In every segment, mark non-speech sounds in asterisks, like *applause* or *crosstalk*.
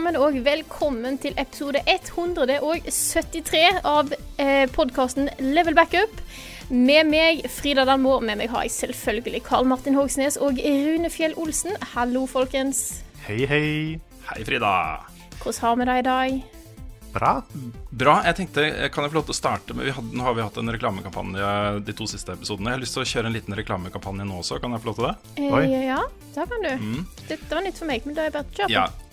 Sammen, og velkommen til episode 173 av eh, podkasten Level Backup. Med meg Frida Danmo, med meg har jeg selvfølgelig Karl Martin Hogsnes og Rune Fjell Olsen. Hallo, folkens. Hei, hei. Hei, Frida. Hvordan har vi det i dag? Bra. Bra. Jeg tenkte, Kan jeg få lov til å starte med vi hadde, Nå har vi hatt en reklamekampanje de to siste episodene. Jeg har lyst til å kjøre en liten reklamekampanje nå også. Kan jeg få lov til det? Eh, Oi. ja, det kan du. Dette var nytt for meg, men da er jeg bare kjørt å kjøre på. Ja.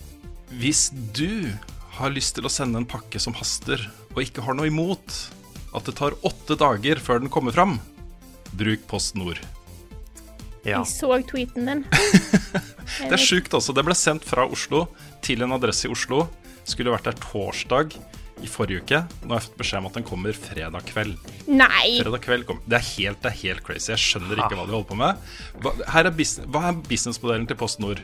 Hvis du har lyst til å sende en pakke som haster, og ikke har noe imot at det tar åtte dager før den kommer fram, bruk Post Nord. Ja. Jeg så tweeten din. *laughs* Det er sjukt, altså. Det ble sendt fra Oslo til en adresse i Oslo. Skulle vært der torsdag i forrige uke. Nå har jeg fått beskjed om at den kommer fredag kveld. Nei! Fredag kveld kommer. Det er helt, det er helt crazy. Jeg skjønner ikke hva de holder på med. Hva, her er, hva er businessmodellen til Post Nord?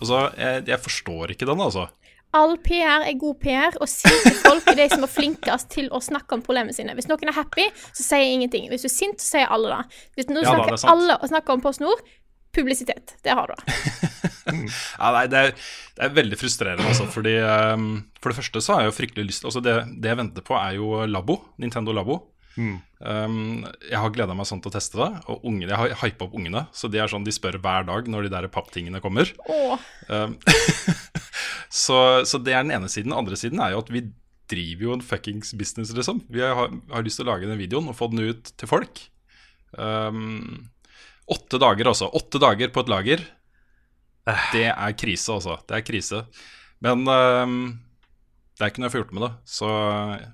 Altså, jeg, jeg forstår ikke den, altså. All PR er god PR, og sinte folk er de som er flinkest til å snakke om problemene sine. Hvis noen er happy, så sier jeg ingenting. Hvis du er sint, så sier alle det. Hvis nå Ja da, er snakker da, alle og snakker om PostNord, publisitet. Det har du. *laughs* Ja, nei, det, er, det er veldig frustrerende, altså. Fordi um, For det første så har jeg jo fryktelig lyst Altså, det, det jeg venter på, er jo Labo. Nintendo Labo. Um, jeg har gleda meg sånn til å teste det. Og ungene, jeg har hypa opp ungene, så de er sånn, de spør hver dag når de der papptingene kommer. Åh, Um, *laughs* så, så det er den ene siden. Den andre siden er jo at vi driver jo en fuckings business, liksom. Vi har, har lyst til å lage den videoen og få den ut til folk. Um, åtte dager, altså. Åtte dager på et lager. Det er krise, altså. Det er krise. Men um, det er ikke noe jeg får gjort med det. Så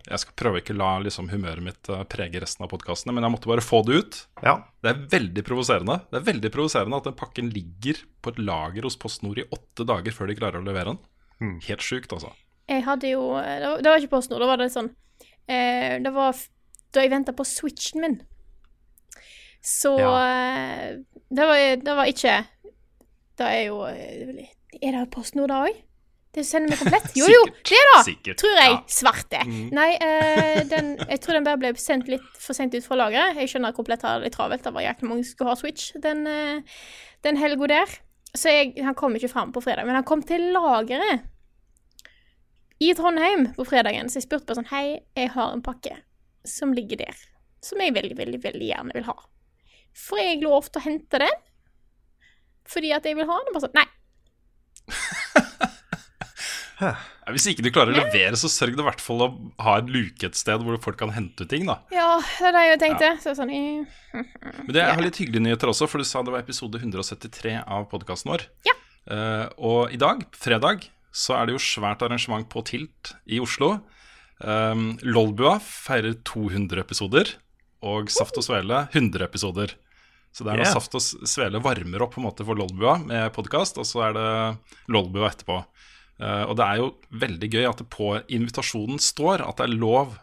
jeg skal prøve ikke å la liksom, humøret mitt eh, prege resten av podkastene. Men jeg måtte bare få det ut. Ja. Det er veldig provoserende Det er veldig provoserende at den pakken ligger på et lager hos PostNord i åtte dager før de klarer å levere den. Helt sjukt, altså. jeg hadde jo Det var, det var ikke PostNord, da var det sånn eh, Det var da jeg venta på switchen min. Så ja. det, var, det var ikke Det er jo eh, Er det PostNord da òg? Det sender meg komplett? *laughs* Jo, jo, det er da! Sikkert, Tror jeg. ja. Mm. Svarte. Nei, eh, den, jeg tror den bare ble sendt litt for sent ut fra lageret. Jeg skjønner at komplett har det litt travelt. Det var jæklig mange som skulle ha Switch den, eh, den helga der. Så jeg, han kom ikke fram på fredag, men han kom til lageret i Trondheim på fredagen. Så jeg spurte bare sånn Hei, jeg har en pakke som ligger der, som jeg veldig, veldig, veldig gjerne vil ha. Får jeg lov til å hente den? Fordi at jeg vil ha den? Bare sånn Nei. *laughs* Ja, Hvis ikke du klarer å levere, så sørg det i hvert fall å ha en luke et sted hvor folk kan hente ut ting, da. Ja, det er det jeg tenkte. Så sånn i... *laughs* Men det, jeg har litt hyggelige nyheter også, for du sa det var episode 173 av podkasten vår. Ja. Uh, og i dag, fredag, så er det jo svært arrangement på Tilt i Oslo. Um, Lolbua feirer 200 episoder, og Saft og Svele 100 episoder. Så det er når Yeah. Saft og Svele varmer opp på en måte for Lolbua med podkast, og så er det Lolbua etterpå. Eh, og det er jo veldig gøy at det på invitasjonen står at det er lov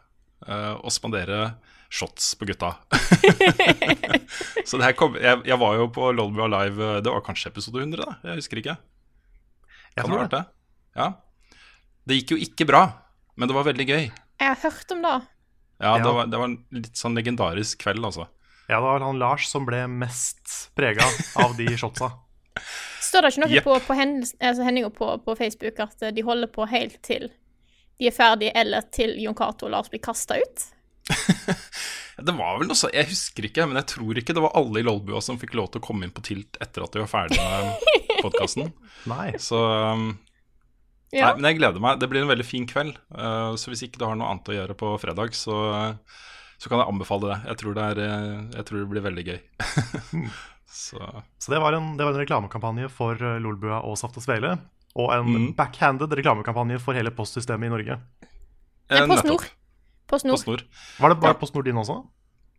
eh, å spandere shots på gutta. *laughs* så det her kom, jeg, jeg var jo på Lolbua Live, eh, det var kanskje episode 100, da? Jeg husker ikke. Jeg tror det det? Ja. Det gikk jo ikke bra, men det var veldig gøy. Jeg har hørt om det. Ja, Ja. Det, var, det var en litt sånn legendarisk kveld, altså. Ja, det var han Lars som ble mest prega av de shotsa. Står det ikke noe yep. på, på altså hendinger på, på Facebook at eh, de holder på helt til de er ferdige, eller til Jon Cato og Lars blir kasta ut? *laughs* Det var vel noe så, Jeg husker ikke, men jeg tror ikke det var alle i Lolbua som fikk lov til å komme inn på Tilt etter at de var ferdig med *laughs* podkasten. Så um, Ja. Nei, men jeg gleder meg. Det blir en veldig fin kveld. Uh, så hvis ikke du har noe annet å gjøre på fredag, så, så kan jeg anbefale det. Jeg tror det, er, uh, jeg tror det blir veldig gøy. *laughs* Så Så det var en, det var en reklamekampanje for eh, Lolbua og Saft og Svele. Og en Mm. backhanded reklamekampanje for hele postsystemet i Norge. Nei, Eh, Post Post PostNord. Var det bare Ja. PostNord din også?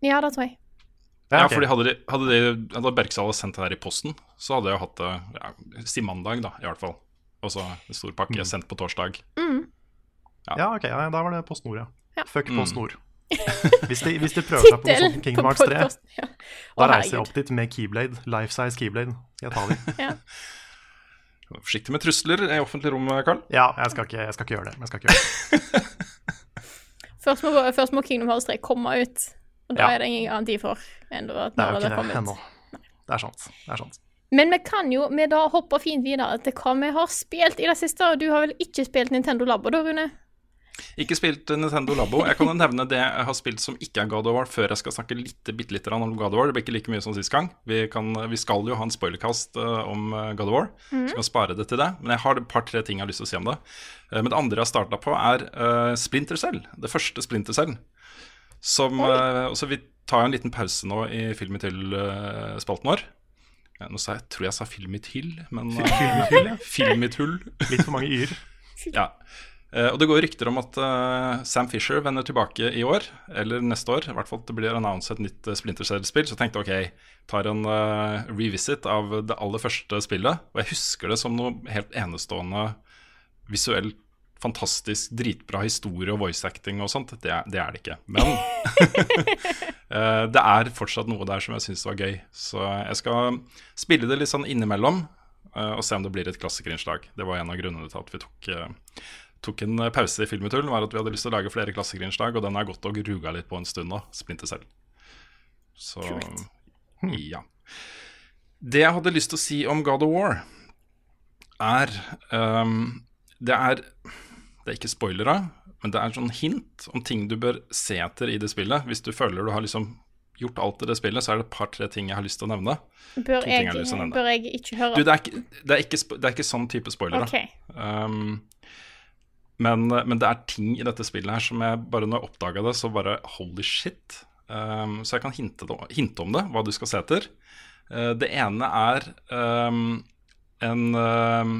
Ja, det tror jeg. Ja, ok. fordi hadde, de, hadde, de, hadde Bergsala sendt det her i posten, så hadde jeg hatt det ja, si mandag, da, i hvert fall. Og så en stor pakke sendt på torsdag. Ja, ok, ja, da var det PostNord, ja. Ja. Fuck Mm. *laughs* Hvis de, hvis de prøver seg på noe sånt som Kingdom Hearts 3. Ja. da reiser jeg opp dit med Keyblade. Life size Keyblade. Jeg tar dem. ja. Forsiktig med trusler i offentlig rom, Karl. Ja, jeg skal ikke, jeg skal ikke gjøre det. Jeg skal ikke gjøre det. *laughs* Først, må, først må Kingdom Hearts 3 komme ut, og da Ja. er det ingen garanti for ennå at Det er jo ikke det ennå. Det er sant. Det er sant. Men vi kan jo vi da hoppe fint videre til hva vi har spilt i det siste. Og du har vel ikke spilt Nintendo Labo da, Rune? Ikke spilt Nintendo Labo. Jeg kan jo nevne det jeg har spilt som ikke er God of War, før jeg skal snakke litt, bitte litt om God of War. Det blir ikke like mye som sist gang. Vi, kan, vi skal jo ha en spoilercast eh, om eh, God of War, så vi kan spare det til det. Men jeg har et par-tre ting jeg har lyst til å si om det. Eh, men det andre jeg har starta på, er uh, Splinter Cell. Det første Splinter Cell. Som eh, også Vi tar jo en liten pause nå i Filmet til-spalten vår. Ja, nå sa jeg, tror jeg sa Filmet til, men uh, ja. Filmet tull. Litt for mange y-er. Ja. Eh, og det går rykter om at eh, Sam Fisher vender tilbake i år, eller neste år. I hvert fall at det blir annonset et nytt uh, Splinter Cell-spill. Så tenkte jeg ok, tar en eh, revisit av det aller første spillet. Og jeg husker det som noe helt enestående visuelt fantastisk, dritbra historie og voice acting og sånt. Det det, er det ikke. Men *laughs* eh, det er fortsatt noe der som jeg syns var gøy. Så jeg skal spille det litt sånn innimellom eh, og se om det blir et klassikerinnslag. Det var en av grunnene til at vi tok, eh, tok en pause i Filmetull. Var at vi hadde lyst til å lage flere klassikerinnslag, og den har gått og ruga litt på en stund nå. Splinter selv. Så ja. Det jeg hadde lyst til å si om God of War, er um, Det er Det er ikke spoilere, men det er sånn hint om ting du bør se etter i det spillet. Hvis du føler du har liksom gjort alt i det spillet, så er det et par-tre ting jeg har lyst til å nevne. Bør jeg å nevne. bør jeg ikke høre? Du, det er ikke, det er ikke, det er ikke sånn type spoilere. OK. Um, men, men det er ting i dette spillet her som jeg bare når jeg oppdaga det, så bare holy shit. Um, så jeg kan hinte, det- hinte om det, hva du skal se etter. Uh, det ene er um, en, uh,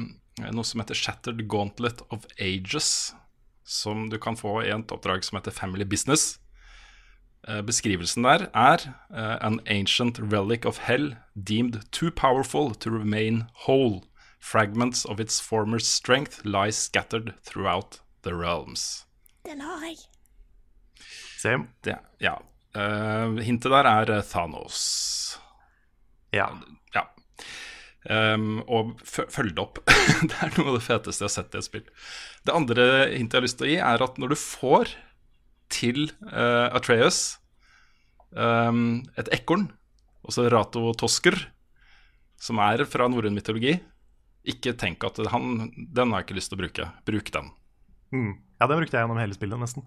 noe som heter Shattered Gauntlet of Ages. Som du kan få i et oppdrag som heter Family Business. Uh, Beskrivelsen der er eh, An ancient relic of hell deemed too powerful to remain whole. Fragments of its former strength lie scattered throughout the realms. Den har jeg. Same. Det, ja. Uh, hintet der er eh, Thanos. Ja. Ja. Um, og følg det opp. *laughs* det er noe av det feteste jeg har sett i et spill. Det andre hintet jeg har lyst til å gi, er at når du får til uh, Atreus um, et ekorn, altså Rato Tosker, som er fra norrøn mytologi, ikke tenk at han, den har jeg ikke lyst til å bruke. Bruk den. Mm. ja, den brukte jeg gjennom hele spillet, nesten.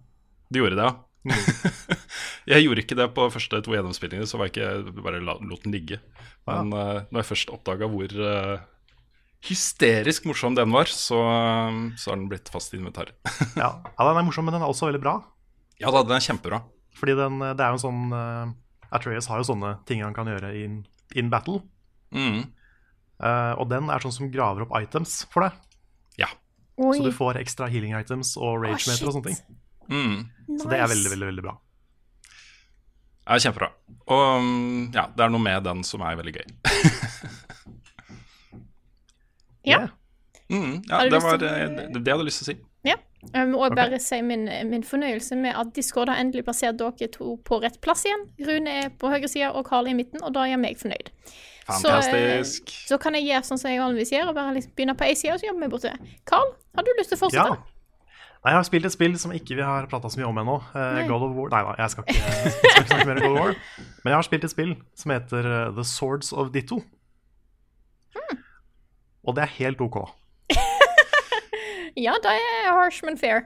Du gjorde det, ja? *laughs* jeg gjorde ikke det på første to gjennomspillinger, så var jeg ikke, bare lot den ligge. Men eh, når jeg først oppdaga hvor uh, hysterisk morsom den var, så, eh, så har den blitt fast i inventar. *laughs* Ja. ja, den er morsom, men den er også veldig bra. ja da, den er kjempebra. Fordi den, det er jo en sånn uh, Atreus har jo sånne ting han kan gjøre in, in battle. Mm. Eh, og den er sånn som graver opp items for deg. Ja. Oi. Så du får ekstra healing items og rage meter og sånne ting. Mm. Nice. Så det er veldig, veldig, veldig bra. Ja, kjempebra. Og mm, ja, det er noe med den som er veldig gøy. *laughs* Ja. Yeah. Mm, ja, det var til eh, det, det jeg hadde lyst til å si. Ja. Jeg må også bare si min, min fornøyelse med at Discord har endelig plassert dere to på rett plass igjen. Rune er på høyre side og Carl i midten, og da er jeg meg fornøyd. Så, eh, Fantastisk. Så kan jeg gjøre sånn som jeg vanligvis gjør, og bare liksom begynne på ei side, og så jobber vi bortover. Carl, har du lyst til å Ja. fortsette? Nei, jeg har spilt et spill som ikke vi har prata så mye om ennå. Eh, God of War Nei da, jeg skal ikke, *laughs* jeg skal ikke snakke mer om God of War. Men jeg har spilt et spill som heter eh, The Swords of Ditto. Hmm. Og det er helt OK. *laughs* Ja, det er harsh, men fair.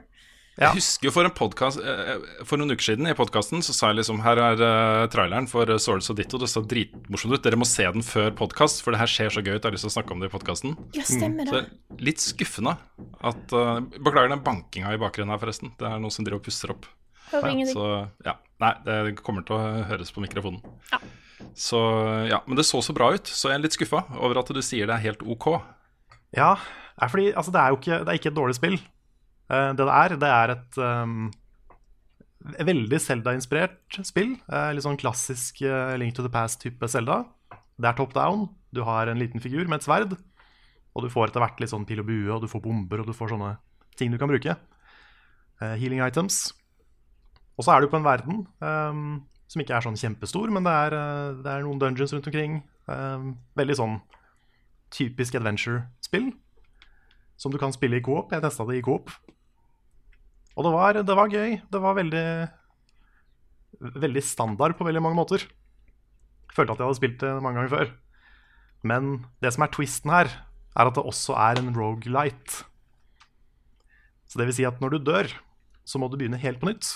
Ja. Jeg husker for, en podcast, eh, for noen uker siden i podkasten så sa jeg liksom Her er eh, traileren for eh, Swords og Ditto. Det ser dritmorsomt ut. Dere må se den før podkast, for det her ser så gøy ut. Jeg har lyst til å snakke om det i podkasten. Ja, stemmer Så det. litt skuffende at uh, Beklager den bankinga i bakgrunnen her, forresten. Det er noen som driver og pusser opp. Så ja. Nei, det kommer til å høres på mikrofonen. Ja. Så ja, Men det så så bra ut, så jeg er litt skuffa over at du sier det er helt OK. Ja, er fordi altså, det er jo ikke, det er ikke et dårlig spill. Eh, det det er, det er et um, veldig Zelda-inspirert spill. Uh, litt sånn klassisk uh, Link to the Past-type Zelda. Det er top down. Du har en liten figur med et sverd. Og du får etter hvert litt sånn pil og bue, og du får bomber, og du får sånne ting du kan bruke. Healing items. Og så er du på en verden um, som ikke er sånn kjempestor, men det er, det er noen dungeons rundt omkring. Um, veldig sånn typisk adventure-spill. Som du kan spille i coop. Jeg testa det i coop. Og det var, det var gøy. Det var veldig Veldig standard på veldig mange måter. Følte at jeg hadde spilt det mange ganger før. Men det som er twisten her, er at det også er en rogelight. Så det vil si at når du dør, så må du begynne helt på nytt.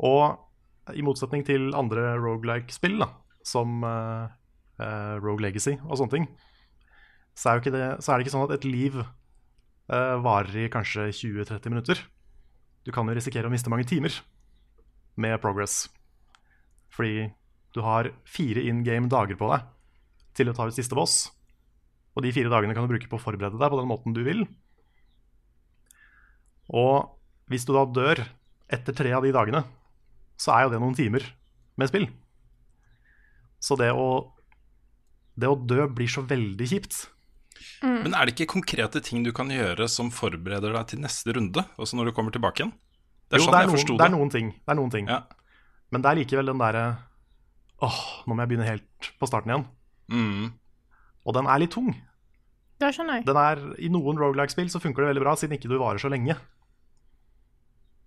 Og i motsetning til andre rogelike-spill, som uh, uh, Rogue Legacy og sånne ting, så er, det, så er, det, ikke sånn at et liv varer i kanskje 20-30 minutter. Du kan jo risikere å miste mange timer med progress. Fordi du har fire in game dager på deg til å ta ut siste boss. Og de fire dagene kan du bruke på å forberede deg på den måten du vil. Og hvis du da dør etter tre av de dagene, så er jo det noen timer med spill. Så det å, det å dø blir så veldig kjipt. Mm. Men er det ikke konkrete ting du kan gjøre som forbereder deg til neste runde? Også når du kommer tilbake igjen? Det er jo, sånn det er, noen, det er noen ting. Det er noen ting. Ja. Men det er likevel den derre Åh, nå må jeg begynne helt på starten igjen. Mm. Og den er litt tung. Det skjønner jeg. Den er, I noen Rogalike-spill så funker det veldig bra, siden ikke du varer så lenge.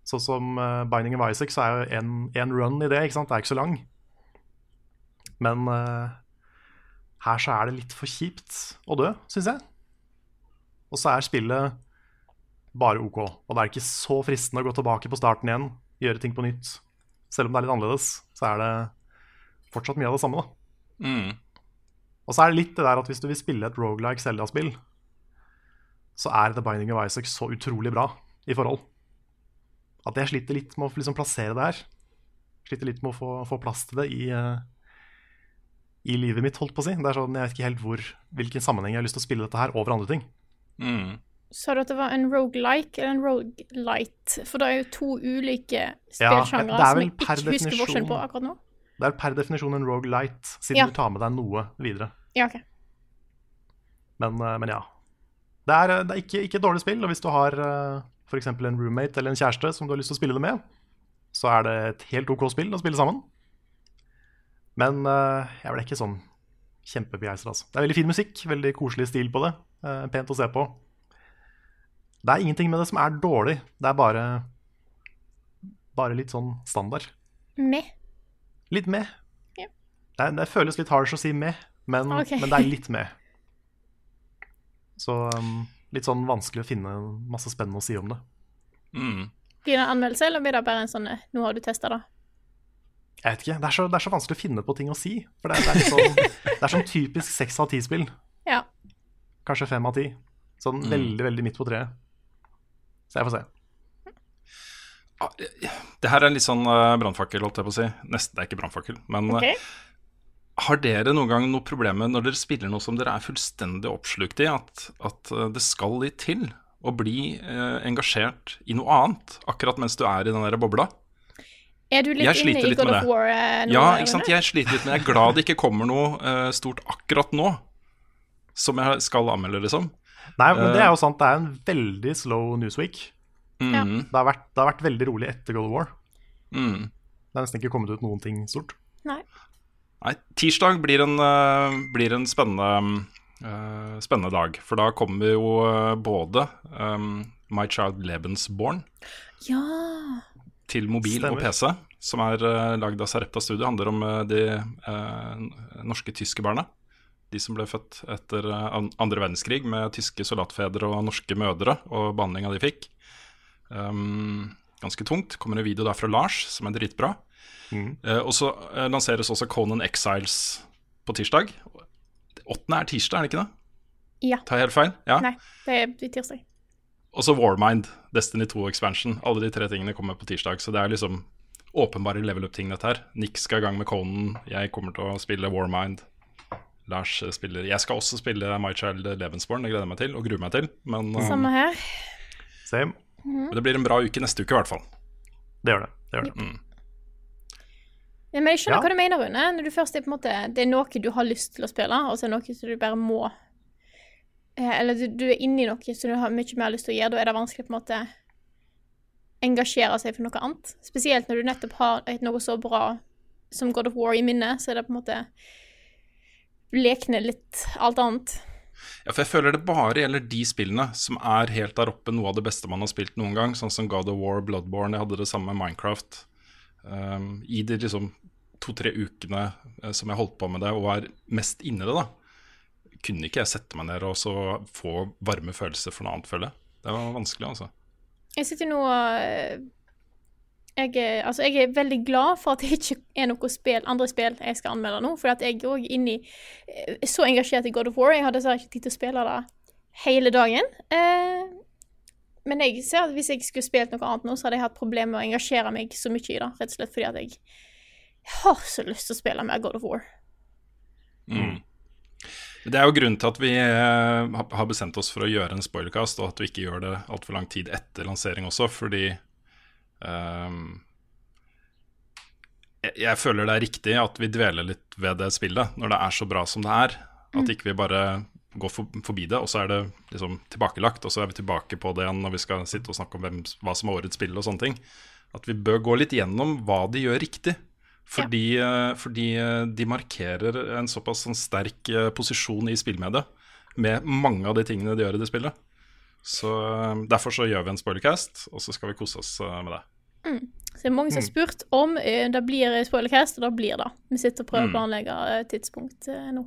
Sånn som uh, Binding of Isaac, så er jo en run i det. ikke sant? Det er ikke så lang. Men uh, her så er det litt for kjipt å dø, syns jeg. Og så er spillet bare OK. Og det er ikke så fristende å gå tilbake på starten igjen, gjøre ting på nytt. Selv om det er litt annerledes, så er det fortsatt mye av det samme. da. Mm. Og så er det litt det der at hvis du vil spille et rogelike Zelda-spill, så er The Binding of Isaac så utrolig bra i forhold at jeg sliter litt med å liksom plassere det her. Sliter litt med å få, få plass til det i, uh, i, livet mitt, holdt på å si. Det er sånn, Jeg vet ikke helt hvor, hvilken sammenheng jeg har lyst til å spille dette her over andre ting. Mm. Sa du at det var en rogelike eller en rogelight? For det er jo to ulike spillsjangre ja, som jeg ikke husker forskjell på akkurat nå. Det er per definisjon en rogelight, siden ja. du tar med deg noe videre. Ja, ok. Men, uh, men ja. Det er, det er ikke, ikke, et dårlig spill, og hvis du har uh, f.eks. en roommate eller en kjæreste som du har lyst til å spille det med, så er det et helt OK spill å spille sammen. Men uh, jeg ble ikke sånn kjempebegeistra. Altså. Det er veldig fin musikk, veldig koselig stil på det. Uh, pent å se på. Det er ingenting med det som er dårlig. Det er bare bare litt sånn standard. Med? Litt med. Ja. Det, det, føles litt harsh å si med, men, okay. men det er litt med. Så um, litt sånn vanskelig å finne masse spennende å si om det. Mm. Blir det en anmeldelse, eller blir det bare en sånn eh, 'nå har du testa', da? Jeg vet ikke. Det er, så, det er, så, vanskelig å finne på ting å si. For det er, det er, sånn, *laughs* det er sånn typisk seks av ti-spill. Ja. Kanskje fem av ti. Sånn mm. veldig, veldig midt på treet. Så jeg får se. Det her er litt sånn uh, brannfakkel, holdt jeg på å si. Nesten, det er ikke brannfakkel. Men uh, okay. Har dere noen gang noe problem med når dere spiller noe som dere er fullstendig oppslukt i, at, at eh, det skal litt til å bli eh, engasjert i noe annet akkurat mens du er i den der bobla? Er du litt inne i God of War? Eh, ja, ikke sant? jeg sliter litt med det. Jeg er glad det ikke kommer noe eh, stort akkurat nå som jeg skal anmelde, liksom. Nei, men det er jo sant. Det er en veldig slow newsweek. Mm. Det, har vært, det, har vært, veldig rolig etter God of War. Mm. Det er nesten ikke kommet ut noen ting stort. Nei. Nei, tirsdag blir en, uh, blir en spennende, uh, spennende, dag. For da kommer jo uh, både um, My Child Lebensborn ja. Til mobil Stemmer. og PC, som er uh, lagd av Sarepta Studio. Handler om de norske tyske barna. De som ble født etter andre verdenskrig med tyske soldatfedre og norske mødre, og behandlinga de fikk. Um, ganske tungt. Kommer en video der fra Lars, som er dritbra. Mm. Uh, og så uh, lanseres også Conan Exiles på tirsdag. Åttende er tirsdag, er det ikke det? Ja. Tar jeg helt feil? Ja. Nei, det er tirsdag. Og så Warmind, Destiny 2 Expansion. Alle de tre tingene kommer på tirsdag. Så det er liksom åpenbare level up-ting, dette her. Nick skal i gang med Conan, jeg kommer til å spille Warmind. Lars spiller Jeg skal også spille My Child Levensborn, det gleder jeg meg til og gruer meg til. Men, uh, Samme her. Same. men det blir en bra uke neste uke, i hvert fall. Det gjør det. det, gjør det. Mm. Ja, men jeg skjønner Ja. hva du mener, Rune. Når du først er på en måte Det er noe du har lyst til å spille, og så er det noe som du bare må eh, Eller du, du er inni noe som du har mye mer lyst til å gjøre. Da er det vanskelig på en måte engasjere seg for noe annet. Spesielt når du nettopp har noe så bra som God of War i minnet, så er det på en måte Lekner litt alt annet. Ja, for jeg føler det bare gjelder de spillene som er helt der oppe, noe av det beste man har spilt noen gang, sånn som God of War, Bloodborne, jeg hadde det samme med Minecraft. Um, I de liksom to-tre ukene eh, som jeg holdt på med det, og er mest inne i det, da, kunne ikke jeg sette meg ned og så få varme følelser for noe annet, føler jeg. Det var vanskelig, altså. Jeg sitter nå og eh, jeg, er- altså jeg er veldig glad for at det ikke er noe spill, andre spill jeg skal anmelde nå. For at jeg er òg inni eh, så engasjert i God of War. Jeg hadde dessverre ikke tid til å spille det hele dagen. Eh, men jeg ser at hvis jeg skulle spilt noe annet nå, så hadde jeg hatt problemer med å engasjere meg så mye i det. Rett og slett fordi at jeg har så lyst til å spille mer God of War. Mm. Det er jo grunnen til at vi eh, har bestemt oss for å gjøre en spoilercast, og at vi ikke gjør det altfor lang tid etter lansering også, fordi um, jeg, jeg føler det er riktig at vi dveler litt ved det spillet når det er så bra som det er. At ikke vi bare går for, forbi det, og så er det liksom tilbakelagt, og så er vi tilbake på det igjen når vi skal sitte og snakke om hvem, hva som er årets spill og sånne ting. At vi bør gå litt gjennom hva de gjør riktig. Fordi, ja. fordi eh, de markerer en såpass sånn sterk eh, posisjon i spillmediet med mange av de tingene de gjør i det spillet. Så eh, Derfor så gjør vi en spoilercast, og så skal vi kose oss eh, med det. Så det er mange som har spurt om eh, det blir spoilercast, og det blir det. Vi sitter og prøver å planlegge eh, tidspunkt eh, nå.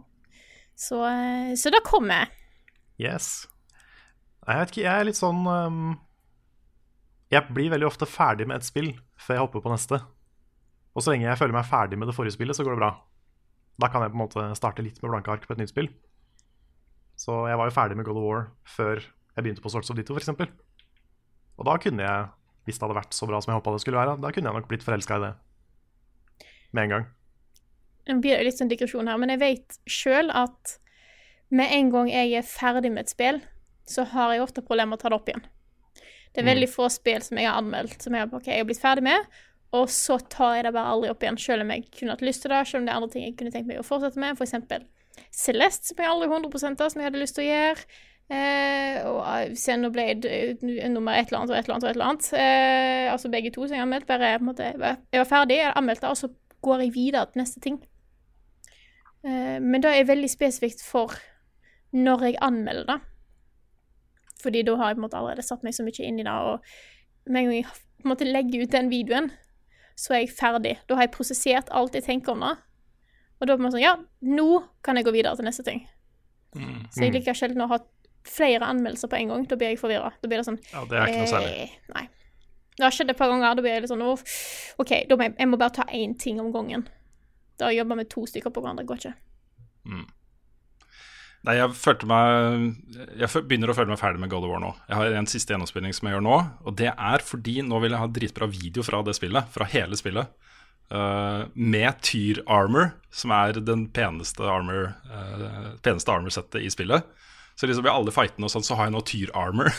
Så, eh, så det kommer. Yes. Jeg vet ikke, jeg er litt sånn um, Jeg blir veldig ofte ferdig med et spill før jeg hopper på neste. Og så lenge jeg føler meg ferdig med det forrige spillet, så går det bra. Da kan jeg på en måte starte litt med blanke ark på et nytt spill. Så jeg var jo ferdig med God of War før jeg begynte på Sorts of Ditto, f.eks. Og da kunne jeg, hvis det hadde vært så bra som jeg håpa det skulle være, da kunne jeg nok blitt forelska i det med en gang. Det blir litt sånn digresjon her, men jeg vet sjøl at med en gang jeg er ferdig med et spill, så har jeg ofte problemer med å ta det opp igjen. Det er veldig få spill som jeg har anmeldt som jeg, okay, jeg har blitt ferdig med, og så tar jeg det bare aldri opp igjen, selv om jeg kunne hatt lyst til det, selv om det er andre ting jeg kunne tenkt meg å fortsette med, for eksempel Celeste, som jeg aldri 100 av, som jeg hadde lyst til å gjøre. Eh, og Xenoblade eh, nummer et eller annet og et eller annet og et eller annet. Eh, altså begge to som jeg har anmeldt. Bare en måte, jeg var- ferdig, jeg anmeldte, og så går jeg videre til neste ting. Eh, men det er veldig spesifikt for når jeg anmelder det. Fordi da har jeg på en måte allerede satt meg så mye inn i det, og med en gang jeg på en måte legger ut den videoen, så er jeg ferdig. Da har jeg prosessert alt jeg tenker om det. Og da er det sånn, ja, nå kan jeg gå videre til neste ting. Så jeg liker sjelden å ha flere anmeldelser på en gang. Da blir jeg forvirra. Da blir det sånn Ja, Det er ikke noe særlig. Eh, nei. Det har skjedd et par ganger. Da blir jeg litt sånn Uff, OK, da må jeg, jeg må bare ta én ting om gangen. Da jobber med to stykker på hverandre, går ikke. Nei, jeg følte meg Jeg begynner å føle meg ferdig med God of War nå. Jeg har en siste gjennomspilling som jeg gjør nå, og det er fordi nå vil jeg ha dritbra video fra det spillet, fra hele spillet. Uh, med Tyr Armor, som er den peneste armor uh, peneste armor-settet i spillet. Så liksom i alle fightene og sånn, så har jeg nå Tyr Armor.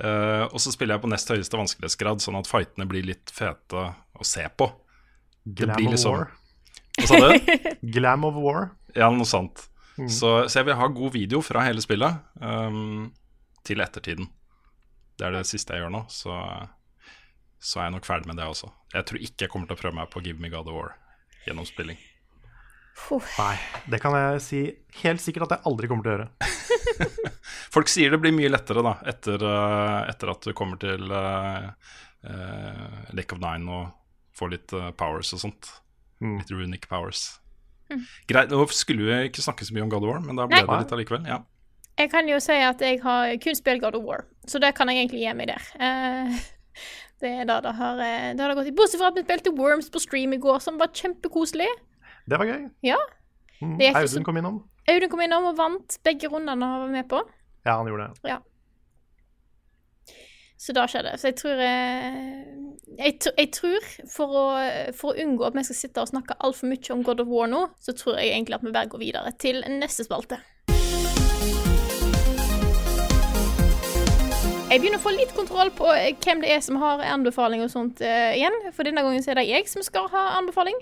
uh, *laughs* og så spiller jeg på nest høyeste vanskelighetsgrad, sånn at fightene blir litt fete å se på. Glam of liksom- War. Hva sa du? *laughs* Glam of War. Ja, noe sånt. Så, så jeg vil ha god video fra hele spillet um, til ettertiden. Det er det siste jeg gjør nå, så, så er jeg nok ferdig med det også. Jeg tror ikke jeg kommer til å prøve meg på Give Me God of War gjennom spilling. Nei, det kan jeg si helt sikkert at jeg aldri kommer til å gjøre. *laughs* Folk sier det blir mye lettere da, etter, uh, etter at du kommer til uh, uh, Lake of Nine og får litt uh, powers og sånt. Litt runic powers. Greit, Nå skulle vi ikke snakke så mye om God of War, men da ble Nei. det litt allikevel. Ja. Jeg kan jo si at jeg har kun spilt God of War, så det kan jeg egentlig gi meg der. Uh, *laughs* det er da det har, eh, det har gått i. Bortsett fra at vi spilte Worms på stream i går, som var kjempekoselig. Det var gøy. Ja. Mm. Audun så- kom innom. Audun kom innom og vant begge rundene han var med på. Ja, han gjorde det. Ja. Så da skjer det. Så jeg tror eh, Jeg, jeg tror, for å, for å unngå at vi skal sitte og snakke altfor mye om God of War nå, så tror jeg egentlig at vi bare går videre til neste spalte. Jeg begynner å få litt kontroll på eh, hvem det er som har anbefaling og sånt uh, igjen. For denne gangen er det jeg som skal ha anbefaling.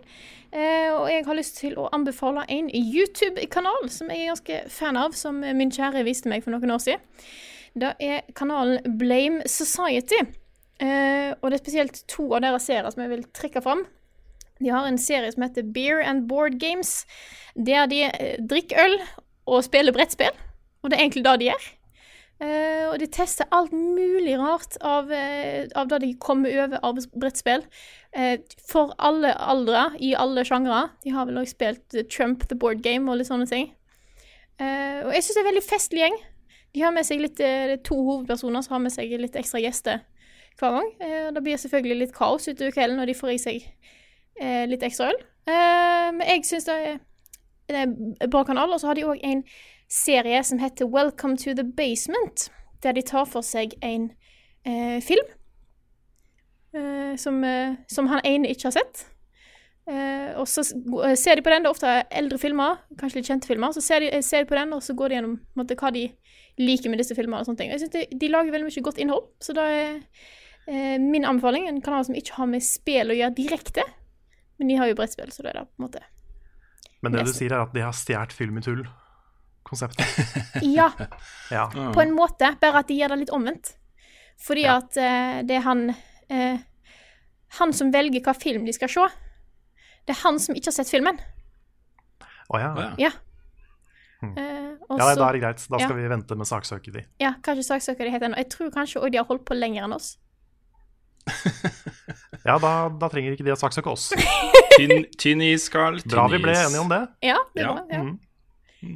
Uh, og jeg har lyst til å anbefale en YouTube-kanal som jeg er ganske fan av, som min kjære viste meg for noen år siden. Det er kanalen Blame Society. Eh, og det er spesielt to av deres serier som jeg vil trekke fram. De har en serie som heter Beer and Board Games, der de eh, drikker øl og spiller brettspill. Og det er egentlig det de gjør. Eh, og de tester alt mulig rart av, eh, av det de kommer over av brettspill. Eh, for alle aldre, i alle sjangre. De har vel også spilt Trump the Board Game og litt sånne ting. Eh, og jeg syns det er en veldig festlig gjeng. De har med seg litt, eh, to hovedpersoner som har med seg litt ekstra gjester hver gang. Eh, det blir selvfølgelig litt kaos utover kvelden når de får i seg eh, litt ekstra øl. Men jeg syns det, er- en bra kanal. Og så har de òg en serie som heter Welcome to the Basement, der de tar for seg en film som, som han ene ikke har sett. Eh, og så ser de på den, det er ofte eldre filmer, kanskje litt kjente filmer. Så ser de, ser de på den, og så går de gjennom måte, hva de liker med disse filmene. og sånne ting. Jeg synes de, de lager veldig mye godt innhold, så da er eh, min anbefaling en kanal som ikke har med spill å gjøre direkte. Men de har jo brettspill, så det er det på en måte Men det du sier, er at de har stjålet film i tull-konseptet. *laughs* Ja, *laughs* Ja. på en måte, bare at de gjør det litt omvendt. Fordi Ja. at eh, det er han eh, Han som velger hva film de skal se. Det er han som ikke har sett filmen. Å ja. Oh, ja. Ja. Eh, også, Ja, da er det greit. Da skal ja. vi vente med saksøket de. Ja, kanskje saksøker de heter ennå. Jeg tror kanskje òg de har holdt på lenger enn oss. *laughs* Ja, da, da trenger ikke de å saksøke oss. Tynn, tynn is, Carl. Bra vi ble enige om det. Ja, det er Ja. bra. Ja. Mm.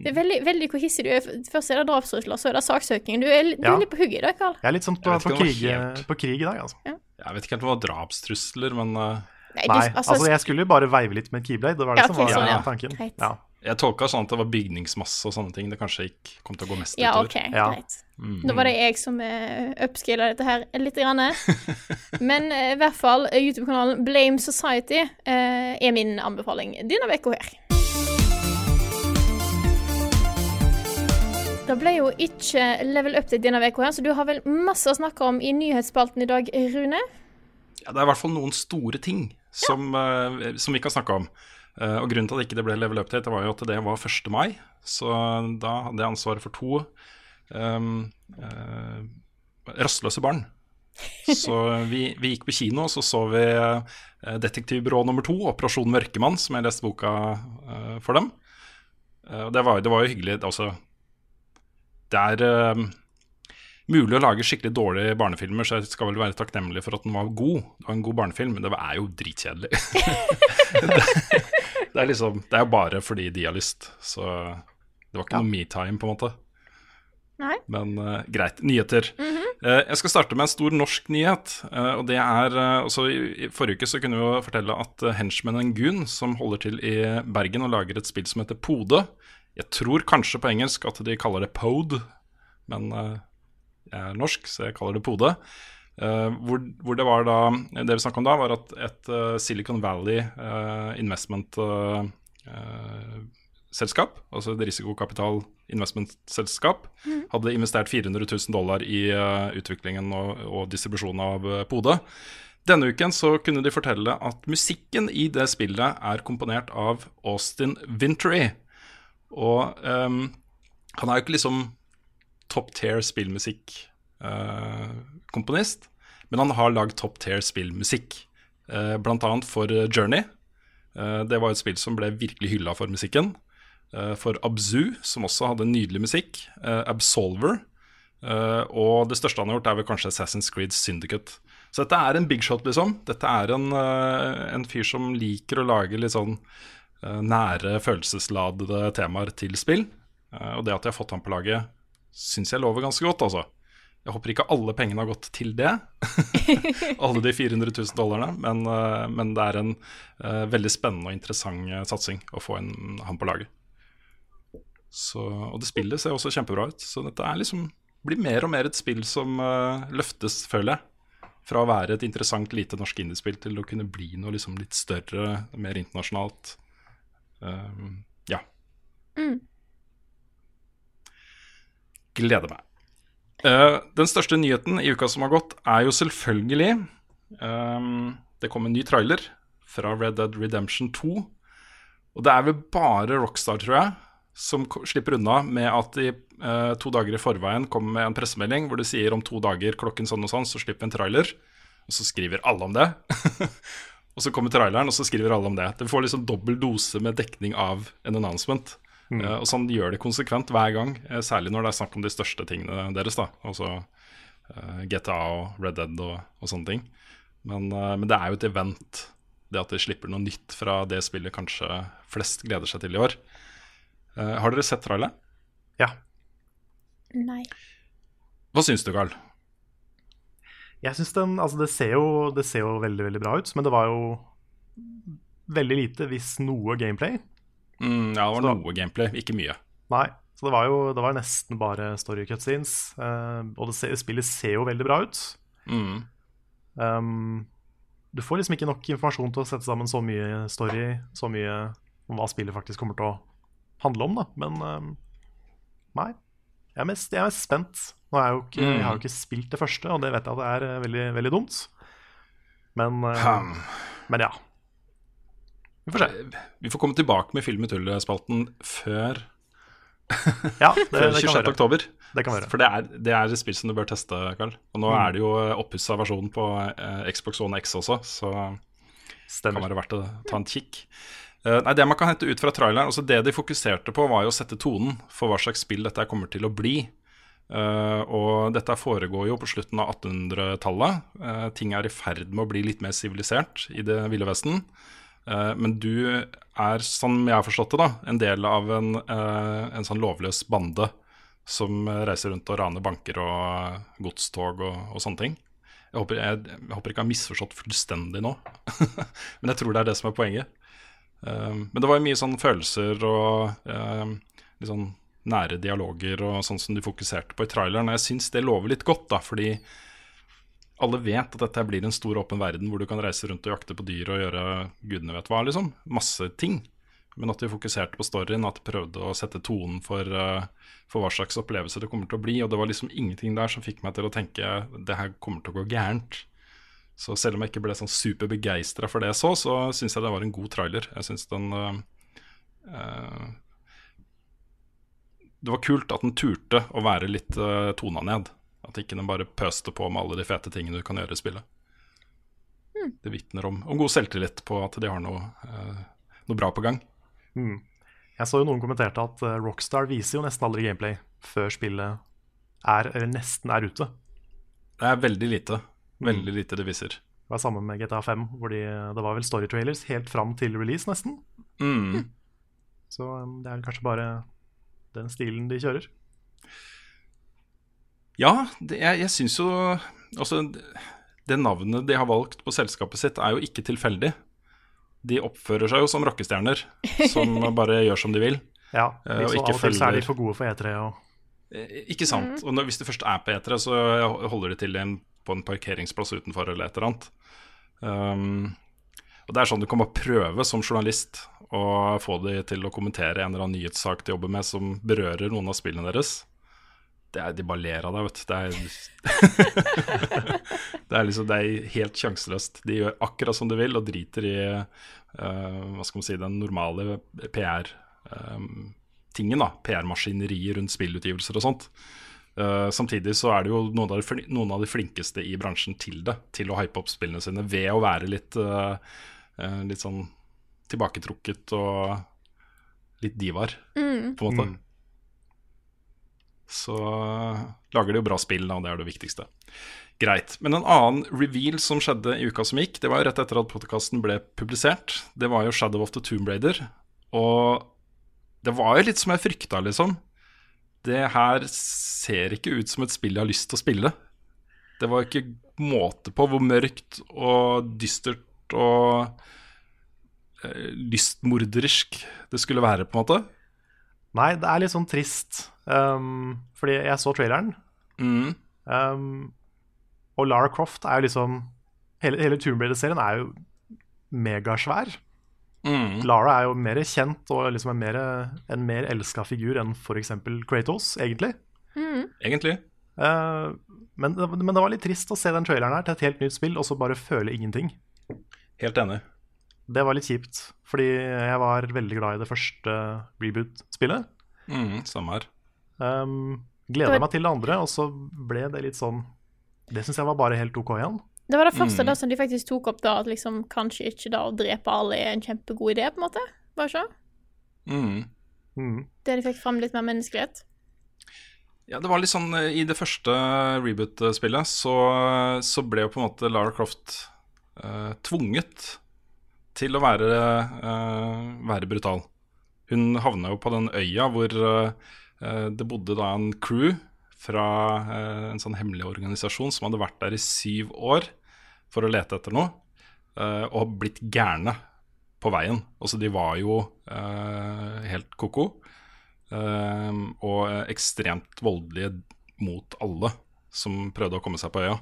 Det er veldig, veldig hvor hissig du er. Først er det drapstrusler, så er det saksøking. Du er, du Ja. er litt på hugget i dag, Karl. Jeg er litt sånn på, på, krig, helt- på krig i dag, altså. Jeg vet ikke helt om det var drapstrusler, men uh... Nei, du, altså jeg skulle jo bare veive litt med keyblade. Det var det Ja, som var sånn, ja. tanken. Ja. Jeg tolka sånn at det var bygningsmasse og sånne ting det kanskje ikke kom til å gå mest Ja, utover. OK, Ja. greit. Da var det jeg som uh, upskilla dette her litt. Grann. *laughs* Men eh, i hvert fall eh, YouTube-kanalen Blame Society eh, er min anbefaling denne uka her. Det ble jo ikke level up til denne uka, her, så du har vel masse å snakke om i nyhetsspalten i dag, Rune? Ja, det er i hvert fall noen store ting som, eh, som vi kan snakke om. Eh, og Grunnen til at ikke det ble level update, det var jo at det var 1. mai. Så da hadde jeg ansvaret for to um, uh, rastløse barn. Så *laughs* vi, vi gikk på kino, så så vi eh, Detektivbyrå nummer to, Operasjon Mørkemann, som jeg leste boka uh, for dem. Uh, det, var, det var jo hyggelig. Altså, det er eh, mulig å lage skikkelig dårlige barnefilmer, så jeg skal vel være takknemlig for at den var god. Det var en god barnefilm, men det er jo dritkjedelig. det, *laughs* det er liksom Det er jo bare fordi de har lyst, så det var ikke noe me-time, på en måte. Nei. Men uh, greit. Nyheter. Eh, jeg skal starte med en stor norsk nyhet. Uh, og det er altså i, I forrige uke så kunne vi jo fortelle at uh, Henchman Goon, som holder til i Bergen og lager et spill som heter Pode Jeg tror kanskje på engelsk at de kaller det Pode, men jeg er norsk, så jeg kaller det Pode. Uh, hvor, hvor det var da Det vi snakka om da, var at et uh, Silicon Valley uh, investment eh, eh, selskap, altså et risikokapital investmentselskap, hadde investert 400 000 dollar i utviklingen og, og distribusjonen av Pode. Denne uken så kunne de fortelle at musikken i det spillet er komponert av Austin Vintery. Og um, han er jo ikke liksom top tier spillmusikk-komponist, men han har lagd top tier spillmusikk, uh, blant annet for eh, Journey. Eh, det var et spill som ble virkelig hylla for musikken. Eh, for Abzu, som også hadde nydelig musikk. eh, Absolver. eh, og det største han har gjort, er vel kanskje Assassin's Creed Syndicate. Så dette er en big shot, liksom. Dette er en, eh, en fyr som liker å lage litt sånn eh, nære, følelsesladede temaer til spill. Eh, og det at jeg har fått ham på laget, syns jeg lover ganske godt, altså. Jeg håper ikke alle pengene har gått til det, *laughs* alle de 400 000 dollarene, men, eh, men det er en uh, veldig spennende og interessant eh, satsing å få en, han på laget. Så, og det spillet ser også kjempebra ut, så dette er liksom blir mer og mer et spill som uh, løftes, føler jeg. Fra å være et interessant lite norsk indiespill til å kunne bli noe liksom litt større, mer internasjonalt. Um, ja. Gleder meg. Eh, den største nyheten i uka som har gått, er jo selvfølgelig ehm, Det kom en ny trailer fra Red Dead Redemption 2. Og det er vel bare Rockstar, tror jeg, som slipper unna med at de eh, to dager i forveien kommer med en pressemelding hvor de sier om to dager klokken sånn og sånn, så slipper vi en trailer. Og så skriver alle om det. *laughs* og så kommer traileren, og så skriver alle om det. Det får liksom dobbel dose med dekning av en announcement. Eh, og sånn gjør de konsekvent hver gang, eh, særlig når det er snakk om de største tingene deres. da Altså eh, GTA og Red Dead og, og sånne ting. Men, men det er jo et event, det at de slipper noe nytt fra det spillet kanskje flest gleder seg til i år. Eh, har dere sett trailet? Ja. Nei. Hva syns du, Carl? Jeg synes den, altså det ser, jo, det ser jo veldig veldig bra ut, men det var jo veldig lite, hvis noe, gameplay. Mm, ja, det var Så- noe gameplay, ikke mye. Nei, så det var jo det var nesten bare story cutscenes. Uh, og det spillet ser jo veldig bra ut. Mm. Um, du får liksom ikke nok informasjon til å sette sammen så mye story, så mye om hva spillet faktisk kommer til å handle om, da. Men um, nei. Jeg er, mest, jeg er mest spent. Nå er jeg, jo ikke, jeg har jo ikke spilt det første, og det vet jeg at det er eh, veldig, veldig dumt. Men, Hmm. men ja. Vi får se. Vi får komme tilbake med Film i tullet-spalten før, Ja, *laughs* det, før det, 26. kan være. oktober. det kan være. For det er, det er et spill som du bør teste, Karl. Og nå Mm. er det jo oppussa versjon på eh, Xbox One X også, så Stemmer. kan være verdt å ta en kikk. Uh, nei, Det man kan hente ut fra traileren, altså det de fokuserte på, var jo å sette tonen for hva slags spill dette kommer til å bli. Uh, og dette foregår jo på slutten av 1800-tallet. Uh, ting er i ferd med å bli litt mer sivilisert i det ville vesten. Eh, men du er, som jeg har forstått det, da, en del av en, eh, en sånn lovløs bande som reiser rundt og raner banker og godstog og, og sånne ting. Jeg håper, jeg, jeg håper ikke jeg har misforstått fullstendig nå, *laughs* men jeg tror det er det som er poenget. Um, men det var jo mye sånn følelser og um, litt sånn nære dialoger og sånn som du fokuserte på i traileren. Og jeg syns det lover litt godt, da, fordi alle vet at dette blir en stor åpen verden hvor du kan reise rundt og jakte på dyr og gjøre gudene vet hva, liksom. Masse ting. Men at de fokuserte på storyen, at de prøvde å sette tonen for, uh, for hva slags opplevelse det kommer til å bli. Og det var liksom ingenting der som fikk meg til å tenke det her kommer til å gå gærent. Så selv om jeg ikke ble sånn superbegeistra for det jeg så, så syns jeg det var en god trailer. Jeg synes den uh, uh, Det var kult at den turte å være litt uh, tona ned. At ikke den bare pøste på med alle de fete tingene du kan gjøre i spillet. Det vitner om, om god selvtillit på at de har noe, eh, noe bra på gang. Mm. Jeg så jo noen kommenterte at eh, Rockstar viser jo nesten aldri gameplay før spillet er, eller nesten er ute. Det er veldig lite. Veldig lite det viser. Det var samme med GTA 5, hvor de, det var vel storytrailers helt fram til release, nesten. Mm. Så um, det er kanskje bare den stilen de kjører. Ja, det, jeg, jeg syns jo Altså, det navnet de har valgt på selskapet sitt, er jo ikke tilfeldig. De oppfører seg jo som rockestjerner, som *laughs* bare gjør som de vil. Ja, de og ikke Av og til så er de for gode for E3. Og, Eh, Ikke sant. Og når, hvis du først er på E3, så holder de til en, på en parkeringsplass utenfor eller et eller annet. Um, og det er sånn du kan bare prøve som journalist å få de til å kommentere en eller annen nyhetssak de jobber med som berører noen av spillene deres. Det er, de bare ler av deg, vet du. Det er, *laughs* det er liksom det er helt sjanseløst. De gjør akkurat som de vil og driter i uh, hva skal man si, den normale PR-tingen. da, PR-maskineriet rundt spillutgivelser og sånt. Uh, samtidig så er det jo noen av, de, noen av de flinkeste i bransjen til det. Til å hype opp spillene sine ved å være litt, eh, eh, litt sånn tilbaketrukket og litt divaer, på en måte. Mm. Så lager de jo bra spill, da, det er det viktigste. Greit. Men en annen reveal som skjedde i uka som gikk, det var jo rett etter at podkasten ble publisert. Det var jo Shadow of the Tomb Raider. Og det var jo litt som jeg frykta, liksom. Det her ser ikke ut som et spill jeg har lyst til å spille. Det var ikke måte på hvor mørkt og dystert og eh, lystmorderisk det skulle være, på en måte. Nei, det er litt sånn trist. Um, fordi jeg så traileren, Mm. Um, og Lara Croft er jo liksom Hele, hele Tomb Raider-serien er jo megasvær. Mm. Lara er jo mer kjent og liksom en mer, en mer elska figur enn f.eks. Kratos, egentlig. Egentlig. Uh, men, men det var litt trist å se den traileren her til et helt nytt spill, og så bare føle ingenting. Helt enig. Det var litt kjipt, fordi jeg var veldig glad i det første reboot-spillet. Mm, samme her. Um, gleda meg til det andre, og så ble det litt sånn Det syns jeg var bare helt OK igjen. Det var det første Mm. da som de faktisk tok opp, da, at liksom kanskje ikke da å drepe alle er en kjempegod idé, på en måte. Det ikke? Mm. Mm. Det de fikk fram litt mer menneskelighet. Ja, det var litt sånn eh, I det første reboot-spillet så, så ble jo på en måte Lara Croft eh, tvunget til å være, eh, være brutal. Hun havna jo på den øya hvor eh, det bodde da en crew fra eh, en sånn hemmelig organisasjon som hadde vært der i syv år for å lete etter noe, eh, og blitt gærne på veien. Altså, de var jo eh, helt ko-ko. Og eh, ekstremt voldelige mot alle som prøvde å komme seg på øya.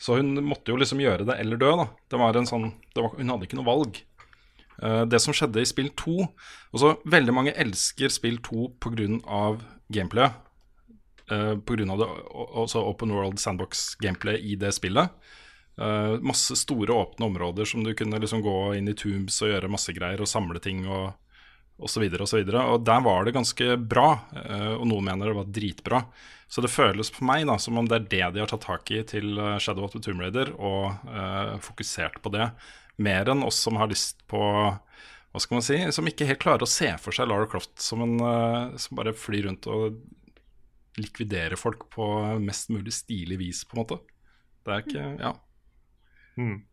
Så hun måtte jo liksom gjøre det eller dø, da. Det var en sånn, var, hun hadde ikke noe valg. Eh, det som skjedde i spill 2 også, Veldig mange elsker spill 2 pga. gameplayet. Uh, pga. det også open world sandbox-gameplay i det spillet. Uh, masse store åpne områder som du kunne liksom gå inn i tombs og gjøre masse greier og samle ting og og så og. Og der var det ganske bra, uh, og noen mener det var dritbra. Så det føles på meg da som om det er det de har tatt tak i til Shadow of the Tomb Raider, og fokusert på det. Mer enn oss som har lyst på Hva skal man si? Som ikke helt klarer å se for seg Lara Croft som en eh, som bare flyr rundt og likviderer folk på mest mulig stilig vis, på en måte. Det er ikke Ja. Mm.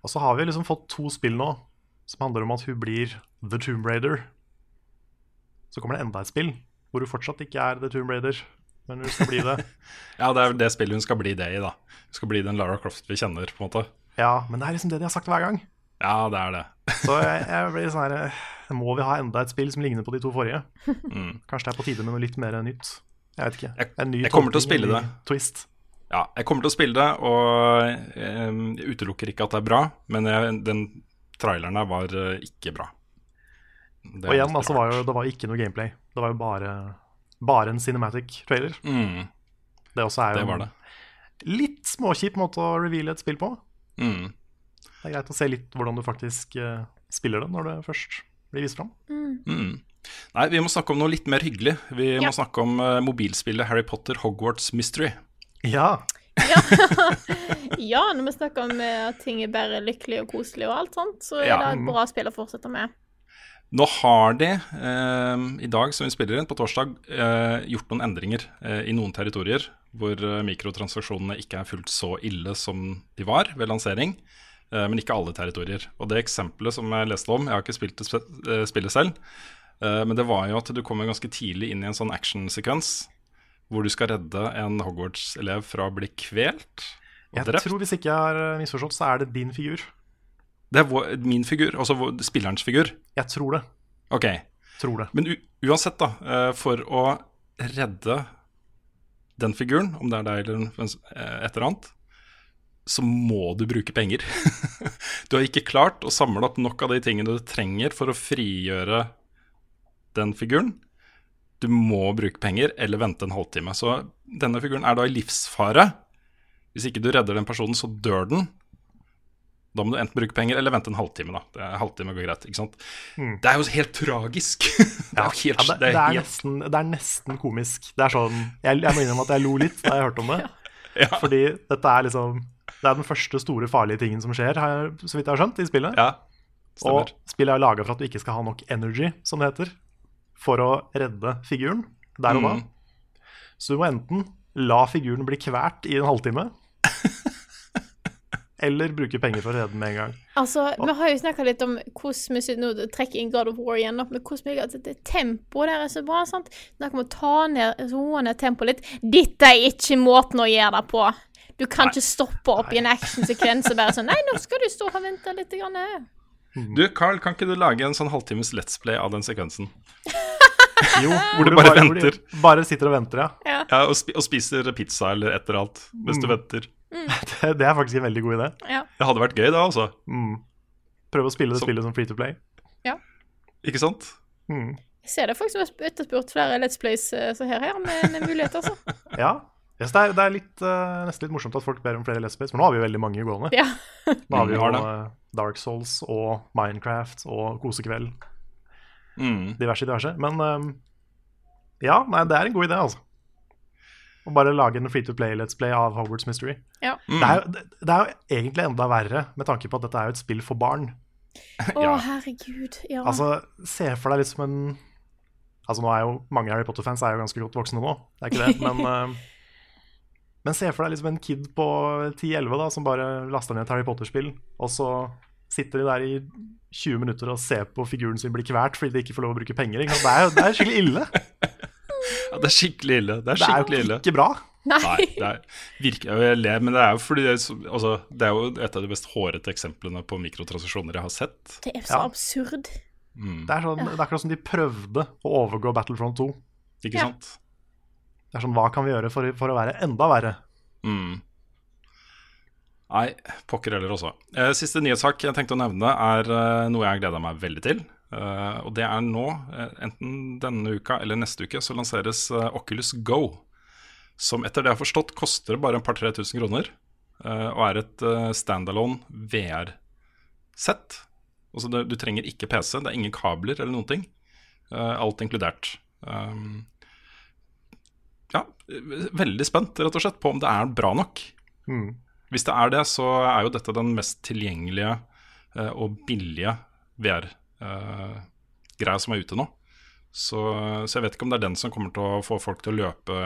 Og så har vi liksom fått to spill nå som handler om at hun blir The Tomb Raider. Så kommer det enda et spill hvor hun fortsatt ikke er The Tomb Raider, men hun skal bli det. *laughs* ja, det er det spillet hun skal bli det i, da. Hun skal bli den Lara Croft vi kjenner, på en måte. Ja, men det er liksom det de har sagt hver gang. Ja, det er det. *laughs* Så jeg, jeg blir sånn her eh, Må vi ha enda et spill som ligner på de to forrige? Mm. Kanskje det er på tide med noe litt mer nytt? Jeg vet ikke. En ny jeg kommer til å spille det. Twist. Ja, jeg kommer til å spille det, og eh, jeg utelukker ikke at det er bra, men jeg, den traileren der var eh, ikke bra. Det Og igjen, altså, var jo, det var ikke noe gameplay. Det var jo bare, bare en cinematic trailer. mm, Det også er jo Det var det. litt småkjip måte å reveale et spill på. Mm. Det er greit å se litt hvordan du faktisk eh, spiller det når det først blir vist fram. Mm. Nei, vi må snakke om noe litt mer hyggelig. Vi Ja. må snakke om uh, mobilspillet Harry Potter Hogwarts Mystery. Ja, *laughs* Ja, når vi snakker om eh, at ting er bare lykkelig og koselig og alt sånt, så er Ja. det et bra spill å fortsette med. Nå har de, eh, i dag som vi spiller inn, på torsdag, eh, gjort noen endringer eh, i noen territorier hvor eh, mikrotransaksjonene ikke er fullt så ille som de var ved lansering, eh, men ikke alle territorier. Og det eksempelet som jeg leste om, jeg har ikke spilt det eh, spillet selv, men det var jo at du kommer ganske tidlig inn i en sånn actionsekvens hvor du skal redde en Hogwarts-elev fra å bli kvelt og jeg drept. tror hvis ikke jeg har misforstått, så er det din figur. Det er vår, min figur, altså spillerens figur. Jeg tror det. Ok, Tror det. Men uansett, da, for å redde den figuren, om det er deg eller eh, et eller annet, så må du bruke penger. *laughs* du har ikke klart å samle opp nok av de tingene du trenger for å frigjøre den figuren. Du må bruke penger eller vente en halvtime. Så denne figuren er da i livsfare. Hvis ikke du redder den personen, så dør den. Da må du enten bruke penger eller vente en halvtime. da det er, Halvtime går greit, ikke sant? Det er jo helt tragisk. *laughs* det er helt, Ja, det, det er det, er helt nesten, det er nesten komisk. Det er sånn, jeg, jeg må innrømme at jeg lo litt da jeg hørte om det. *laughs* Ja. Fordi dette er liksom Det er den første store farlige tingen som skjer, har jeg- så vidt jeg har skjønt, i spillet. Ja, og spillet er laga for at du ikke skal ha nok energy, som det heter, for å redde figuren der og da. Mm. Så du må enten la figuren bli kvert i en halvtime, eller bruke penger for å redde den med en gang. Altså, Vi har jo snakka litt om hvordan vi nå trekker inn God of War igjen, men hvordan vi, at det tempoet der er så bra. sant? Snakk om å ta ned, roe ned tempoet litt. Dette er ikke måten å gjøre det på. Du kan ikke stoppe opp i en actionsekvens og bare sånn *laughs* Nei, nå skal du stå og vente litt. Grann. Du, Carl, kan ikke du lage en sånn halvtimes Let's Play av den sekvensen? *laughs* Jo, Hvor du bare, bare hvor venter. Bare sitter og venter, ja. Ja. Ja, og, spi og spiser pizza eller et eller annet mens du venter. *laughs* Det, det er faktisk en veldig god idé. ja. Det hadde vært gøy, da, altså. Mm. Prøve å spille det Så- spillet som free to play. Ikke sant? Mm. Jeg ser det faktisk har etterspurt flere Let's Plays eh, så her, her med, med muligheter, altså. *laughs* Ja. Yes, det er, det er litt, uh, nesten litt morsomt at folk ber om flere Let's Plays, for nå har vi jo veldig mange gående. Ja. Nå har vi Mm, jo uh, Dark Souls og Minecraft og Kosekveld. Mm. Diverse, diverse. Men um, ja, nei, det er en god idé, altså. Å bare lage en free to play Let's Play av Hogwarts Mystery. ja. Det, er jo, det, det er jo egentlig enda verre, med tanke på at dette er jo et spill for barn. *laughs* Å, Ja. herregud. Ja. Altså, se for deg liksom en Altså, nå er jo mange Harry Potter-fans er jo ganske godt voksne nå, det er ikke det, men uh, *laughs* Men se for deg liksom en kid på 10-11 da, som bare laster ned et Harry Potter-spill, og så sitter de der i 20 minutter og ser på figuren sin bli kvert fordi de ikke får lov å bruke penger. Ikke? Det er jo det er skikkelig ille. *laughs* Ja, det er skikkelig ille. Det er Det er jo ille. ikke bra. Nei. Nei, det er, virker, jeg ler, men det er jo fordi det er, så- altså, det er jo et av de mest hårete eksemplene på mikrotransisjoner jeg har sett. Det er så Ja. absurd. Det er, sånn, det er akkurat som de prøvde å overgå Battlefront 2. Ikke Ja. sant? Det er sånn, Hva kan vi gjøre for, for å være enda verre? Mm. Nei, pokker heller også. Eh, siste nyhetssak jeg tenkte å nevne, er eh, noe jeg gleder meg veldig til. Eh, og det er nå, eh, enten denne uka eller neste uke, så lanseres uh, Oculus Go. Som etter det jeg har forstått koster bare en par-tre tusen kroner. Uh, og er et standalone VR-sett. Altså det, du trenger ikke PC, det er ingen kabler eller noen ting. Alt inkludert. Um, ja, veldig spent rett og slett på om det er bra nok. Mm. Hvis det er det, så er jo dette den mest tilgjengelige og billige VR-greia som er ute nå. Så, så jeg vet ikke om det er den som kommer til å få folk til å løpe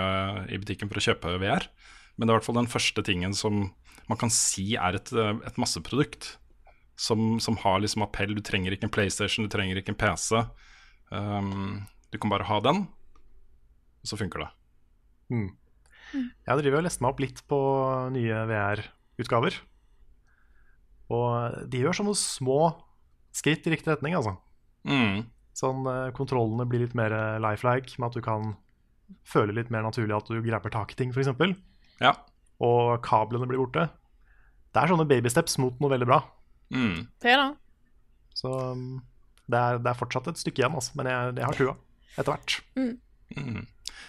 i butikken for å kjøpe VR. Men det er i hvert fall den første tingen som man kan si er et, eh, et masseprodukt. Som, som har liksom appell. Du trenger ikke en PlayStation, du trenger ikke en PC. Um, du kan bare ha den, og så funker det. Mm. Jeg driver og leste meg opp litt på nye VR-utgaver. Og de gjør sånne små skritt i riktig retning, altså. Mm. Sånn eh, Kontrollene blir litt mer eh, lifelike, med at du kan føle litt mer naturlig at du grabber tak i ting, f.eks. Ja. Og kablene blir borte. Det er sånne babysteps mot noe veldig bra. Mm. Det det. Så um, det, er, det er fortsatt et stykke igjen, altså. men jeg, jeg har trua. Etter hvert. Mm.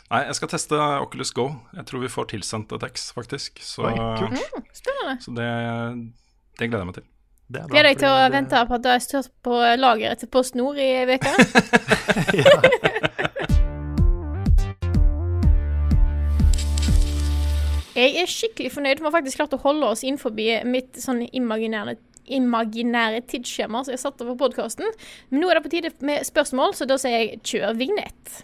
Nei, jeg skal teste Oculus Go. Jeg tror vi får tilsendt et X, faktisk. Så, Oi, kult. Så det, det gleder jeg meg til. Er Gleder deg til å det- vente på at det størst på lageret til PostNord i ei uke. *laughs* Jeg er skikkelig fornøyd. Vi har faktisk klart å holde oss innenfor mitt sånn imaginære, imaginære tidsskjema som jeg satte for podkasten. Men nå er det på tide med spørsmål, så da sier jeg kjør vignett.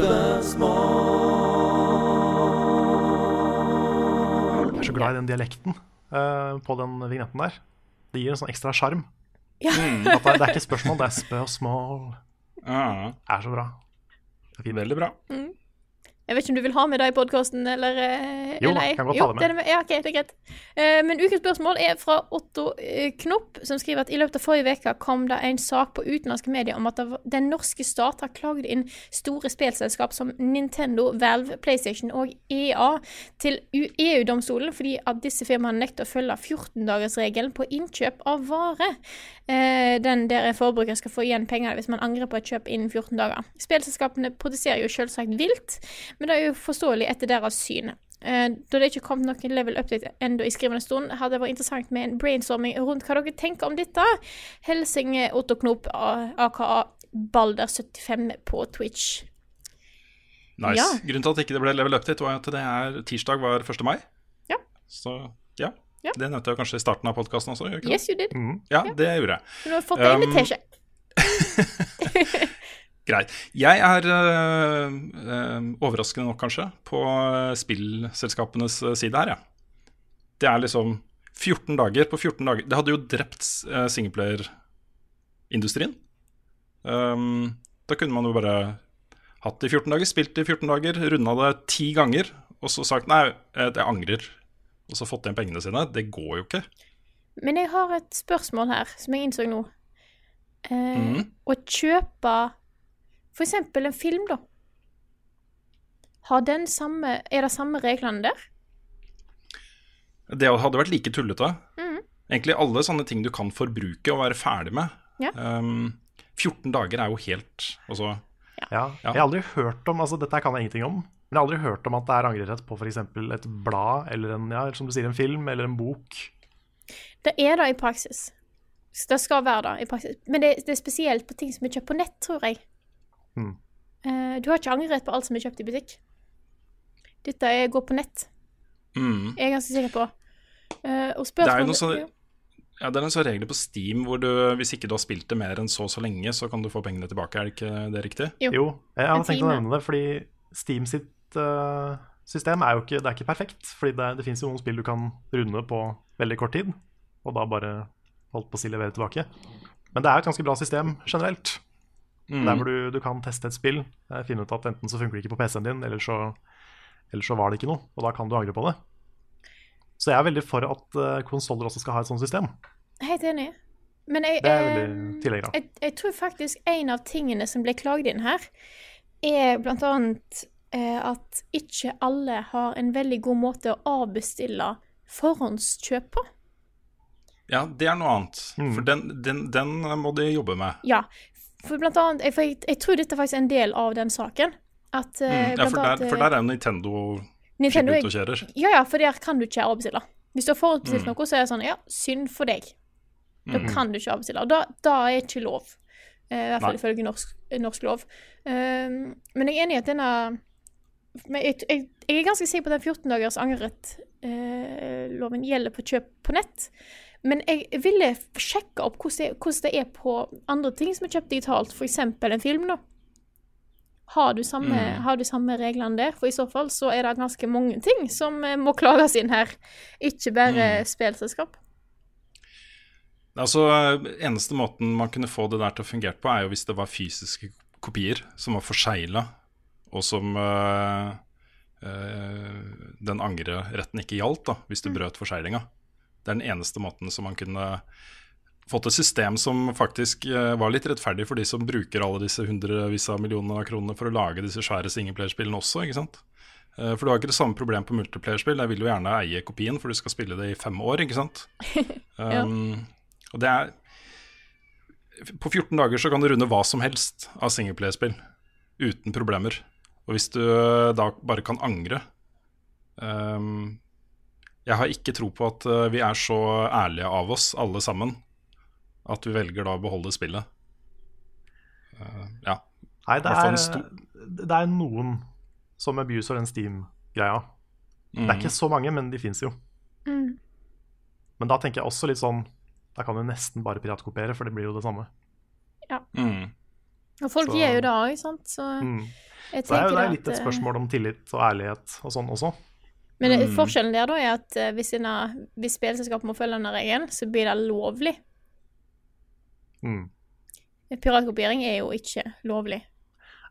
Jeg er så glad i den dialekten uh, på den vignetten der. Det gir en sånn ekstra sjarm. Ja. Mm. det, det er ikke spørsmål, det er spørsmål. Ja, Det er så bra. Det er veldig bra. Jeg vet ikke om du vil ha med det i podkasten, eller eh, Jo eller jeg kan godt ta det med. Det med. Ja, ok, det er greit. Uh, men ukens spørsmål er fra Otto eh, Knopp, som skriver at i løpet av forrige uke kom det en sak på utenlandske medier om at den norske stat har klaget inn store spillselskap som Nintendo, Valve, PlayStation og EA til EU-domstolen fordi at disse firmaene nekter å følge 14-dagersregelen på innkjøp av vare. Uh, den der en forbruker skal få igjen penger hvis man angrer på et kjøp innen 14 dager. Spillselskapene protesterer jo selvsagt vilt, men det er jo forståelig etter deres syn. Eh, da det ikke kom noen level update ennå i skrivende stund, hadde det vært interessant med en brainstorming rundt hva dere tenker om dette. Helsing Otto Knop, aka Balder75 på Twitch. Nice. Ja. Grunnen til at ikke det ble level update, var at det er tirsdag var 1. mai. Ja. Så ja. Ja. Det nevnte jeg kanskje i starten av podkasten også. ikke? Yes, you did. Ja, det gjorde jeg. Du har fått deg Um, invitation. *laughs* *laughs* Greit. Jeg er øh, øh, overraskende nok, kanskje, på øh, spillselskapenes side her, ja. Det er liksom 14 dager på 14 dager. Det hadde jo drept uh, singleplayer-industrien. Um, da kunne man jo bare hatt det i 14 dager, spilt det i 14 dager, runda det ti ganger, og så sagt nei, eh, jeg angrer. og så fått igjen pengene sine. Det går jo ikke. Men jeg har et spørsmål her, som jeg innså nå. Eh, mm. Å kjøpe for eksempel en film, da. Har den samme, er det samme reglene der? Det hadde vært like tullete. Mm. Egentlig alle sånne ting du kan forbruke og være ferdig med. Ja. Um, 14 dager er jo helt altså, Ja. Jeg har aldri hørt om altså dette kan jeg ingenting om, men jeg har aldri hørt om at det er angrerett på f.eks. et blad eller en, ja, som du sier, en film eller en bok. Det er det i praksis. Det skal være det i praksis. Men det, det er spesielt på ting som er kjøpt på nett, tror jeg. Mm. Eh, du har ikke angret på alt som er kjøpt i butikk. Dette er gå på nett. mm. Jeg er ganske sikker på. Eh, og Det er jo noe sånn ja. ja, det er en sånn regler på Steam hvor du, hvis ikke du har spilt det mer enn så og så lenge, så kan du få pengene tilbake. Er det ikke det riktig? Jo. Jo, jeg har hadde tenkt å nevne det, fordi Steam sitt uh, system er jo ikke, det er ikke perfekt. Fordi det, det fins jo noen spill du kan runde på veldig kort tid, og da bare holdt på å si levere tilbake. Men det er jo et ganske bra system generelt. Mm. Der hvor du, du kan teste et spill, eh, finne ut at enten så funker det ikke på PC-en din, eller så, eller så var det ikke noe, og da kan du angre på det. Så jeg er veldig for at uh, konsoller også skal ha et sånt system. Helt enig. Men jeg, Det er jeg eh, jeg, jeg tror faktisk en av tingene som ble klaget inn her, er blant annet eh, at ikke alle har en veldig god måte å avbestille forhåndskjøp på. Ja, det er noe annet. Mm. For den, den, den må de jobbe med. Ja, for blant annet jeg, for jeg, jeg tror dette er faktisk en del av den saken. At eh, Mm. Ja, for, der, eh, for der er Nintendo Nintendo ute og kjører. Ja, ja, for der kan du ikke avbestille. Hvis du har forutbestilt Mm. noe, så er det sånn Ja, synd for deg. Da Mm. kan du ikke avbestille. Da, da er ikke lov. Eh, I hvert fall Nei. ifølge norsk, norsk lov. Um, men jeg er enig i at denne jeg, jeg, jeg er ganske sikker på at den 14 dagers angerett-loven gjelder på kjøp på nett. Men jeg ville sjekke opp hvordan det, hvordan det er på andre ting som er kjøpt digitalt, f.eks. en film. da. Har du, samme, Mm. har du samme reglene der? For i så fall så er det ganske mange ting som eh, må klages inn her. Ikke bare Mm. spillselskap. Altså, Eneste måten man kunne få det der til å fungere på, er jo hvis det var fysiske kopier som var forsegla, og som øh, øh, den angreretten ikke gjaldt, da, hvis du brøt forseglinga. Det er den eneste måten som man kunne fått et system som faktisk øh, var litt rettferdig for de som bruker alle disse hundrevis av millioner av kronene for å lage disse svære singleplayerspillene også, ikke sant. Eh, For du har ikke det samme problem på multiplayerspill. Jeg vil jo gjerne eie kopien, for du skal spille det i fem år, ikke sant. *laughs* Ja. Um, og det er På 14 dager så kan du runde hva som helst av singleplayerspill uten problemer. Og hvis du uh, da bare kan angre um, Jeg har ikke tro på at uh, vi er så ærlige av oss, alle sammen, at vi velger da å beholde spillet. Uh, ja. Nei, det er, det er noen som abuser den Steam-greia. Det er Mm. ikke så mange, men de fins jo. Mm. Men da tenker jeg også litt sånn Da kan du nesten bare piratkopiere, for det blir jo det samme. Mm. Og folk Så- gjør jo det òg, sant. Så Mm. jeg Så det er jo det er litt et eh, spørsmål om tillit og ærlighet og sånn også. Men Mm. forskjellen der da er at eh, hvis, denne, hvis spillselskapet må følge denne regelen, så blir det lovlig. Mm. Piratkopiering er jo ikke lovlig,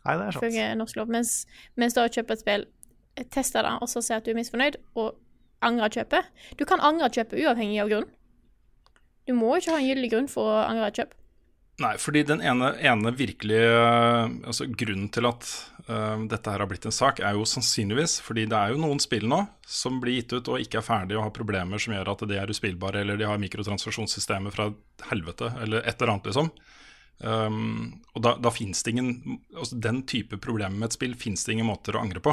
Nei, det er sant. ifølge norsk lov. Mens, mens da å kjøpe et spill, eh, teste det, og så si at du er misfornøyd, og angre kjøpet Du kan angre kjøpet uavhengig av grunn. Du må ikke ha en gyldig grunn for å angre et kjøp. Nei, fordi den ene, ene virkelige altså Grunnen til at uh, dette her har blitt en sak, er jo sannsynligvis fordi det er jo noen spill nå som blir gitt ut og ikke er ferdige og har problemer som gjør at de er uspillbare, eller de har mikrotransaksjonssystemer fra helvete, eller et eller annet, liksom. Um, og da, da fins det ingen altså Den type problemer med et spill fins det ingen måter å angre på.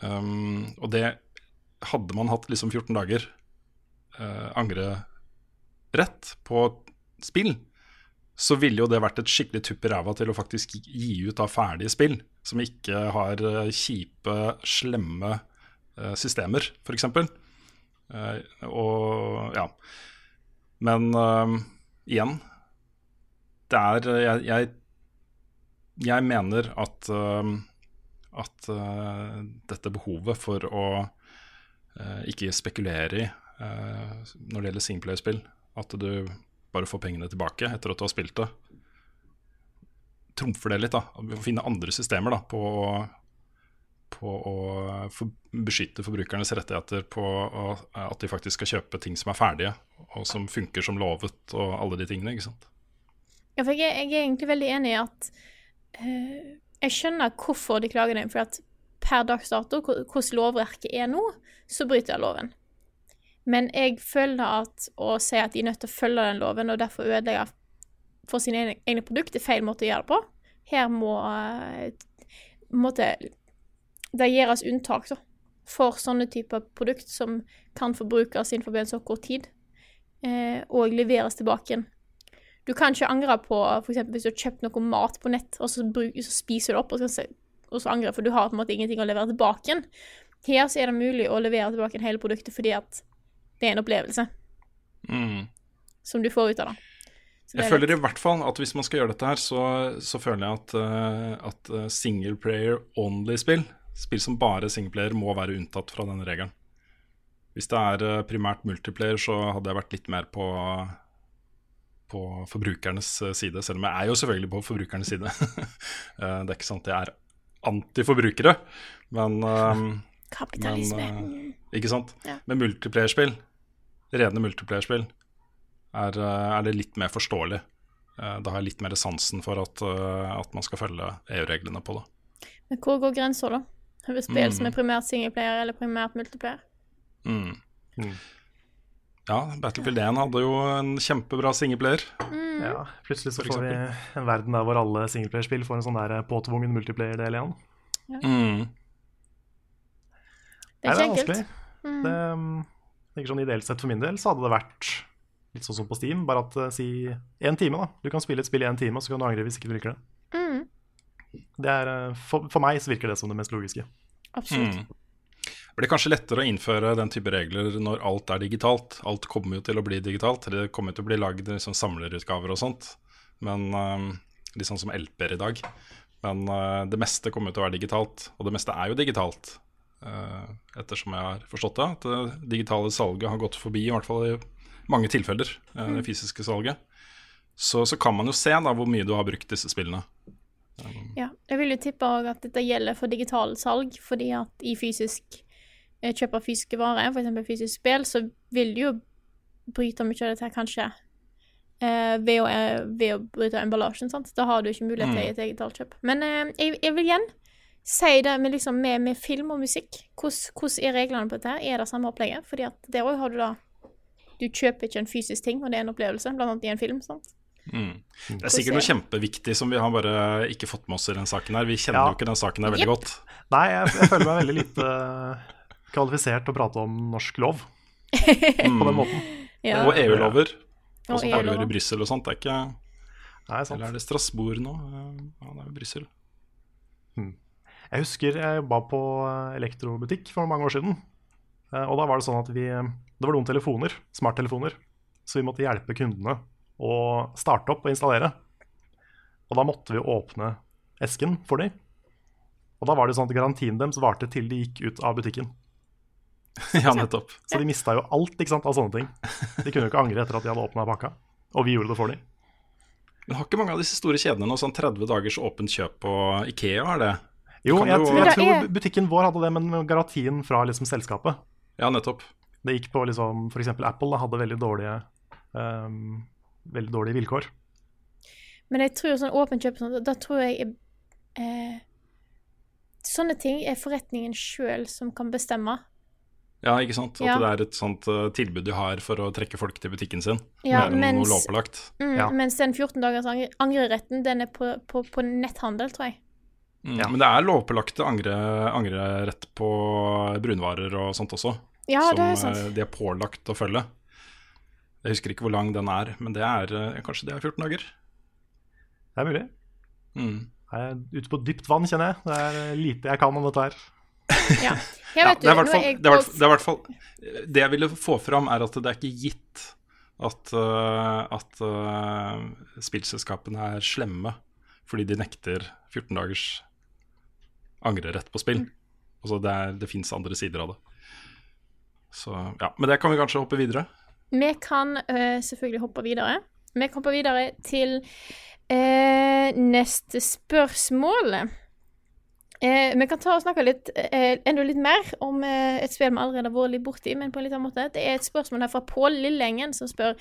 Um, og det hadde man hatt liksom 14 dager uh, angrerett på spill, så ville jo det vært et skikkelig tupp i ræva til å faktisk gi ut av ferdige spill som ikke har eh, kjipe, slemme eh, systemer, f.eks. Uh, og ja. Men uh, igjen Det er Jeg, jeg, jeg mener at uh, at uh, dette behovet for å eh, ikke spekulere i eh, når det gjelder singleplayerspill, at du bare få pengene tilbake etter at du har spilt det. Trumfer det litt, da. Finne andre systemer da, på, på å for, beskytte forbrukernes rettigheter på å, at de faktisk skal kjøpe ting som er ferdige, og som funker som lovet, og alle de tingene. ikke sant? Ja, for jeg, er- jeg er egentlig veldig enig i at uh, Jeg skjønner hvorfor de klager det, for at per dags dato, hvordan lovverket er nå, så bryter jeg loven. Men jeg føler at å si at de er nødt til å følge den loven, og derfor ødelegge for sine egne, produkter, er feil måte å gjøre det på. Her må eh, måte, det gjøres unntak da, for sånne typer produkt som kan forbrukes innenfor en så kort tid, eh, og leveres tilbake igjen. Du kan ikke angre på eksempel hvis du har kjøpt noe mat på nett, og så, bruk, så spiser du opp, og, så, og så angre, for du har på en måte ingenting å levere tilbake igjen. Her så er det mulig å levere tilbake hele produktet fordi at det er en opplevelse Mm. som du får ut av det. Jeg er føler i hvert fall at hvis man skal gjøre dette her, så, så føler jeg at, uh, at eh, single player only-spill, spill som bare singleplayer, må være unntatt fra denne regelen. Hvis det er eh, primært multiplayer, så hadde jeg vært litt mer på, på forbrukernes side, selv om jeg er jo selvfølgelig på forbrukernes side. *laughs* Det er ikke sant at jeg er antiforbrukere, men Kapitalisme. Men, ikke sant? Ja. Men multiplayerspill, rene multiplayerspill, er, eh, er det litt mer forståelig. Eh, Da har jeg litt mer sansen for at, eh, at man skal følge EU-reglene på det. Men hvor går grensa, da? Over spill Mm. som er primært singleplayer eller primært multiplayer? Mm. Mm. Ja, Battlefield 1 hadde jo en kjempebra singleplayer. Ja, plutselig så får vi en verden der hvor alle singleplayerspill får en sånn der påtvungen multiplayer-del igjen. Mm. Det er ikke enkelt. vanskelig. Det, um, tenker sånn Ideelt sett for min del så hadde det vært litt sånn som på Steam, bare at eh, si én time. da. Du kan spille et spill i én time, og så kan du angre hvis ikke du liker det. Mm, det er, eh, for, for meg så virker det som det mest logiske. absolutt. Mm. Det blir kanskje lettere å innføre den type regler når alt er digitalt. Alt kommer jo til å bli digitalt. Det kommer til å bli lagd liksom, samlerutgaver og sånt. Men eh, Litt sånn som LP-er i dag. Men uh, det meste kommer til å være digitalt. Og det meste er jo digitalt, ettersom jeg har forstått det. At det digitale salget har gått forbi, i hvert fall i mange tilfeller, eh, det fysiske salget. Så, så kan man jo se da hvor mye du har brukt disse spillene. Ja, jeg vil jo tippe at dette gjelder for digitale salg, fordi at i fysisk eh, kjøp av fysiske varer, f.eks. fysisk spill, så vil du jo bryte mye av dette her kanskje eh, ved, å, eh, ved å bryte emballasjen, sant. Da har du ikke mulighet til Mm. et digitalt kjøp. Men eh, jeg, jeg vil igjen si det med, liksom, med, med film og musikk. Hvordan, er reglene på dette? Er det samme opplegget? Fordi at der òg har du da Du kjøper ikke en fysisk ting, og det er en opplevelse, blant annet i en film. sant? Mm. Det er sikkert noe kjempeviktig som vi har bare ikke fått med oss i den saken her. Vi kjenner Ja. jo ikke den saken her veldig yep. godt. Nei, jeg, jeg føler meg veldig lite eh, kvalifisert til å prate om norsk lov Mm. på den måten. Ja. Og EU-lover. Og som foregår i Brussel og sånt. Det er ikke Nei, sant. Eller er det Strasbourg nå? Ja, det er jo Brussel. Jeg husker jeg jobba på eh, elektrobutikk for mange år siden. Eh, Og da var det sånn at vi Det var noen telefoner, smarttelefoner, så vi måtte hjelpe kundene å starte opp og installere. Og da måtte vi åpne esken for dem. Og da var det sånn at garantien deres varte til de gikk ut av butikken. *laughs* ja, nettopp. Så de mista jo alt ikke sant, av sånne ting. De kunne jo ikke angre etter at de hadde åpna pakka. Og vi gjorde det for dem. Men har ikke mange av disse store kjedene noe sånn 30 dagers åpent kjøp på Ikea? Har det? Jo, jeg, jo- jeg tror butikken vår hadde det, men garantien fra liksom selskapet. Ja, nettopp. Det gikk på liksom F.eks. Apple da, hadde veldig dårlige, um, veldig dårlige vilkår. Men jeg tror sånn åpent kjøp sånn, da tror jeg eh, Sånne ting er forretningen sjøl som kan bestemme. Ja, ikke sant? At Ja. det er et sånt uh, tilbud de har for å trekke folk til butikken sin. Ja, mens, lovpålagt. mm, Ja. mens den 14 dagers angreretten, den er på, på, på netthandel, tror jeg. Mm. Ja. Men det er lovpålagte angre, angrerett på brunvarer og sånt også. Ja, som det er sant. eh, de er pålagt å følge. Jeg husker ikke hvor lang den er, men det er eh, kanskje det er 14 dager. Det er mulig. Mm. Jeg er ute på dypt vann, kjenner jeg. Det er eh, lite jeg kan om dette her. Ja, *laughs* ja det, er i hvert fall, det, hvert- på det i hvert fall Det jeg ville få fram, er at det er ikke gitt at, uh, at uh, spillselskapene er slemme fordi de nekter 14 dagers angrerett på spill. Altså det, er- det fins andre sider av det. Så ja, Men det kan vi kanskje hoppe videre. Vi kan eh, selvfølgelig hoppe videre. Vi kan hoppe videre til eh, neste spørsmål. Eh, vi kan ta og snakke litt, eh, enda litt mer om eh, et spill vi allerede har vært litt borti, men på en litt annen måte. Det er et spørsmål her fra Pål Lillengen som spør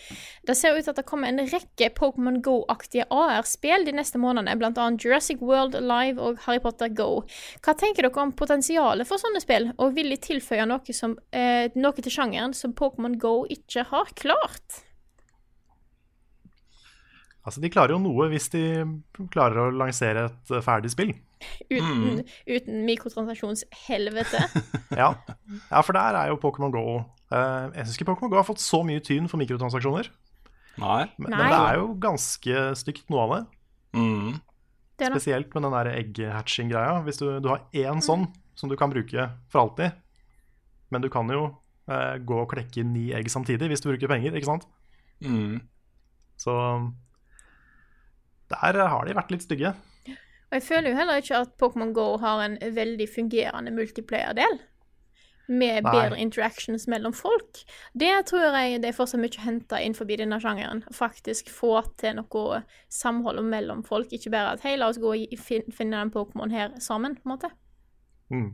Det ser ut at det kommer en rekke Pokémon Go-aktige AR-spill de neste månedene, annet Jurassic World Live og Harry Potter Go. Hva tenker dere om potensialet for sånne spill, og vil de tilføye noe, som, eh, noe til sjangeren som Pokémon Go ikke har klart? Altså, De klarer jo noe hvis de klarer å lansere et eh, ferdig spill. Uten, uten mikrotransaksjonshelvete. *laughs* Ja, ja for der er jo Pokémon Go uh, Jeg syns ikke Pokémon Go har fått så mye tyn for mikrotransaksjoner. Nei. Men, Nei. men det er jo ganske stygt, noe av det. Mm. Det. Spesielt med den der egg-hatching-greia. Hvis du, du har én sånn som du kan bruke for alltid, men du kan jo uh, gå og klekke ni egg samtidig hvis du bruker penger, ikke sant? Mm. Så der har de vært litt stygge. Og jeg føler jo heller ikke at Pokémon Go har en veldig fungerende multiplayer-del. Med Nei. bedre interactions mellom folk. Det tror jeg det er fortsatt mye å hente innenfor denne sjangeren. Faktisk få til noe samhold mellom folk. Ikke bare at hei, la oss gå og finne den Pokémon her sammen, på en måte. Mm.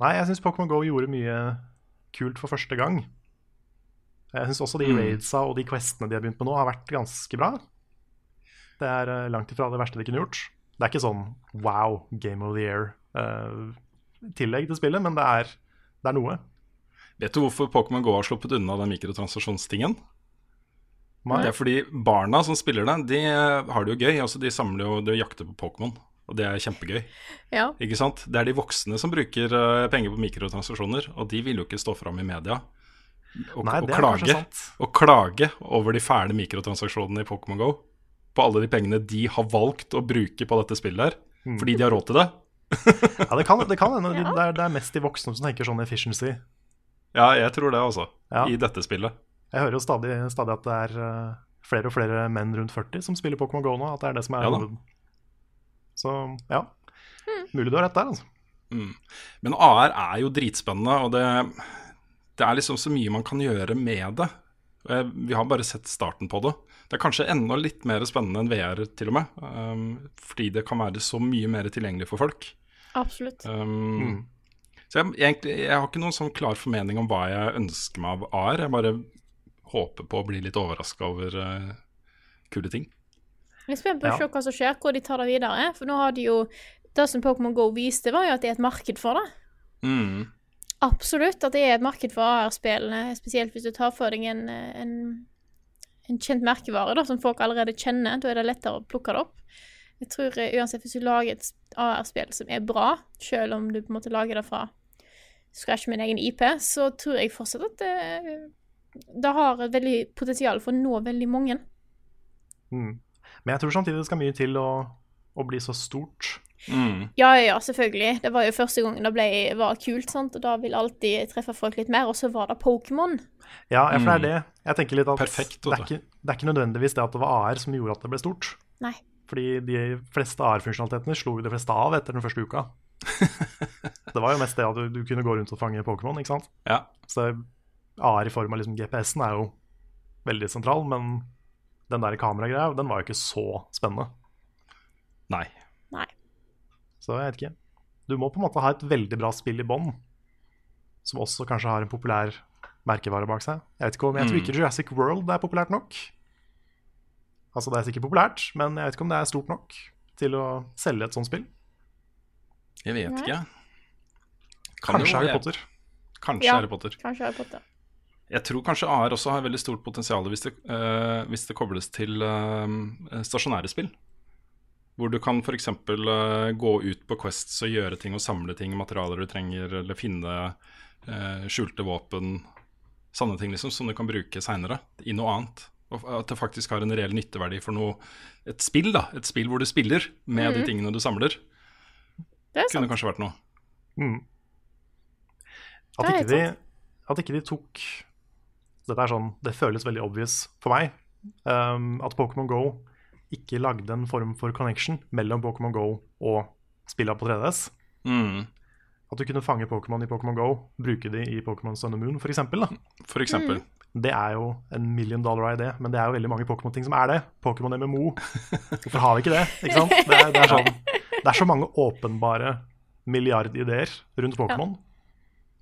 Nei, jeg syns Pokémon Go gjorde mye kult for første gang. Jeg syns også de Mm. raidsa og de questene de har begynt med nå, har vært ganske bra. Det er eh, langt ifra det verste de kunne gjort. Det er ikke sånn wow, Game of the Year-tillegg til spillet, men det er, det er noe. Vet du hvorfor Pokémon GO har sluppet unna den mikrotransaksjonstingen? Nei. Det er fordi barna som spiller det, de har det jo gøy. Altså, de samler jo, de jakter på Pokémon, og det er kjempegøy. Ja. Ikke sant? Det er de voksne som bruker eh, penger på mikrotransaksjoner, og de vil jo ikke stå fram i media og, Nei, og, klage, og klage over de fæle mikrotransaksjonene i Pokémon GO. På alle de pengene de har valgt å bruke på dette spillet her, Mm. fordi de har råd til det. *laughs* Ja, det kan det kan. Ja. Det, er, det er mest de voksne som tenker sånn efficiency. Ja, jeg tror det, altså. Ja. I dette spillet. Jeg hører jo stadig, stadig at det er eh, flere og flere menn rundt 40 som spiller Pokémon Go nå. At det er det som er Ja hoveden. Så ja. Mulig du har rett der, altså. Mm. Men AR er jo dritspennende, og det, det er liksom så mye man kan gjøre med det. Vi har bare sett starten på det. Det er kanskje enda litt mer spennende enn VR, til og med. Um, fordi det kan være så mye mer tilgjengelig for folk. Absolutt. Um, Mm. Så jeg, egentlig, jeg har ikke noen sånn klar formening om hva jeg ønsker meg av AR. Jeg bare håper på å bli litt overraska over uh, kule ting. Jeg er spent på å Ja. se hva som skjer, hvor de tar det videre. For nå har de jo Det som Pokémon GO viste, var jo at det er et marked for det. Mm. Absolutt at det er et marked for AR-spillene, spesielt hvis du tar for deg en, en, en kjent merkevare da, som folk allerede kjenner. Da er det lettere å plukke det opp. Jeg tror eh, uansett hvis du lager et AR-spill som er bra, selv om du på en måte lager det fra scratch med en egen IP, så tror jeg fortsatt at det, det har et veldig potensial for å nå veldig mange. Mm. Men jeg tror samtidig det skal mye til å, å bli så stort. Mm. Ja, ja, selvfølgelig. Det var jo første gangen det ble, var kult, sant? og da vil alltid treffe folk litt mer. Og så var det Pokémon. Ja, for det er Mm. det. Jeg tenker litt at Perfekt, det, er ikke, det er ikke nødvendigvis det at det var AR som gjorde at det ble stort. Nei. Fordi de fleste AR-funksjonalitetene slo jo de fleste av etter den første uka. *laughs* det var jo mest det at du, du kunne gå rundt og fange Pokémon, ikke sant. Ja. Så AR i form av liksom GPS-en er jo veldig sentral, men den der kameragreia, den var jo ikke så spennende. Nei. Nei. Så jeg vet ikke. Du må på en måte ha et veldig bra spill i bånn, som også kanskje har en populær merkevare bak seg. Jeg vet ikke om, jeg tror Mm. ikke Jurassic World er populært nok. Altså Det er sikkert populært, men jeg vet ikke om det er stort nok til å selge et sånt spill. Jeg vet ikke. Kan Kanskje jo- Harry Potter. Kanskje Ja. Harry Potter. Kanskje Harry Potter. Jeg tror kanskje AR også har veldig stort potensial hvis det, uh, hvis det kobles til uh, stasjonære spill. Hvor du kan f.eks. Uh, gå ut på Quests og gjøre ting og samle ting, materialer du trenger, eller finne uh, skjulte våpen. sanne ting liksom som du kan bruke seinere i noe annet. Og at det faktisk har en reell nytteverdi for noe Et spill, da. Et spill hvor du spiller med de tingene du samler. Det er Kunne kanskje vært noe. Mm. At, ikke de, at ikke de tok Dette er sånn, det føles veldig obvious for meg. Um, at Pokémon Go ikke lagde en form for connection mellom Pokémon Go og spillene på 3DS. Mm. At du kunne fange Pokémon i Pokémon Go, bruke de i Pokémon Sun and Moon f.eks. For eksempel. Det er jo en million dollar idé, men det er jo veldig mange Pokémon-ting som er det. Pokémon MMO. Hvorfor har vi ikke det? Ikke sant? Det er, det, er sånn, det er så mange åpenbare milliardideer rundt Pokémon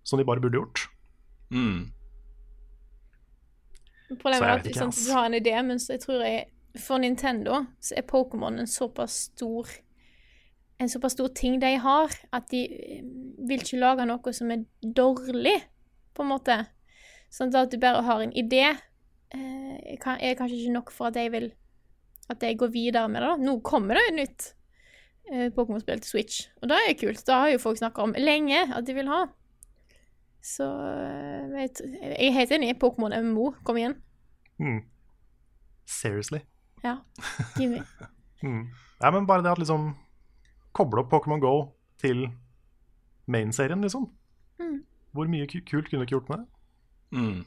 som de bare burde gjort. Mm. Problemet er at sant, du har en idé, men så jeg tror jeg For Nintendo så er Pokémon en såpass stor En såpass stor ting de har, at de eh, vil ikke lage noe som er dårlig, på en måte. Sånn at du bare har en idé, eh, er kanskje ikke nok for at de vil At de går videre med det. da. Nå kommer det et nytt eh, Pokémon-spill til Switch, og det er kult. Det har jo folk snakka om lenge at de vil ha. Så jeg er helt enig. Pokémon MMO, kom igjen. Mm. Seriously. Ja. Give *laughs* me. Mm. Ja, men bare det at liksom Koble opp Pokémon Go til main-serien, liksom. Mm. Hvor mye kult kunne du ikke gjort med det? Mm.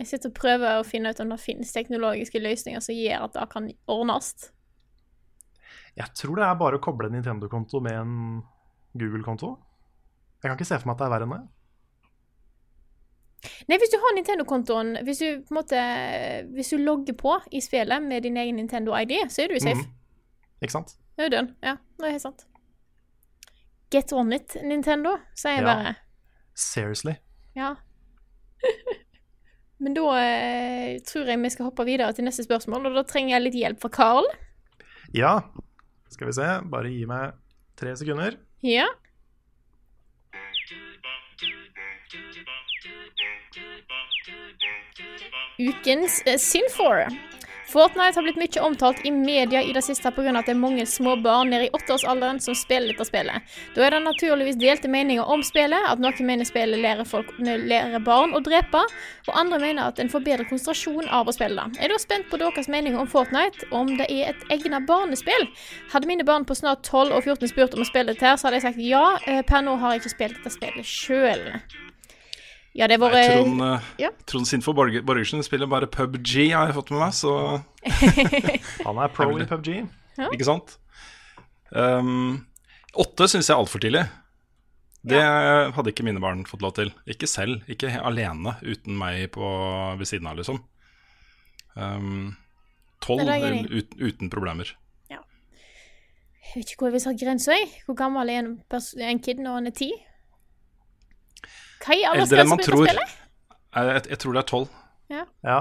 Jeg sitter og prøver å finne ut om det finnes teknologiske løsninger som gjør at det kan ordnes. Jeg tror det er bare å koble en Nintendo-konto med en Google-konto. Jeg kan ikke se for meg at det er verre enn det. Nei, hvis du har Nintendo-kontoen Hvis du på måte Hvis du logger på i spillet med din egen Nintendo-ID, så er du safe. Mm. Ikke sant? Er jo den. Ja, det er helt sant. Get on it, Nintendo, sier jeg Ja. bare. Seriously. Ja. *laughs* Men da eh, tror jeg vi skal hoppe videre til neste spørsmål, og da trenger jeg litt hjelp fra Carl. Ja, skal vi se. Bare gi meg tre sekunder. Ja. Ukens uh, Sinfor. Fortnite har blitt mye omtalt i media i det siste pga. at det er mange små barn nede i åtteårsalderen som spiller dette spillet. Da er det naturligvis delte meninger om spillet, at noen mener spillet lærer, folk, lærer barn å drepe, og andre mener at en får bedre konsentrasjon av å spille det. Jeg er da spent på deres mening om Fortnite, om det er et egnet barnespill. Hadde mine barn på snart 12 og 14 spurt om å spille dette, her, så hadde jeg sagt ja. Eh, Per nå har jeg ikke spilt dette spillet sjøl. Ja, det var, Nei, Trond, eh, ja. Trond Sinfo Borge- Borgersen spiller bare PubG, har jeg fått med meg, så *laughs* Han er pro i PubG, PubG. Ikke sant? Um, åtte syns jeg er altfor tidlig. Det hadde ikke mine barn fått lov til. Ikke selv, ikke alene, uten meg på, ved siden av, liksom. Um, Tolv um, ut, uten problemer. Jeg vet ikke hvor jeg vil satt grensa. jeg. Hvor gammel er en, en kid når han er ti? Hva i alle skal man tror. Jeg, jeg, jeg tror det er tolv. Ja.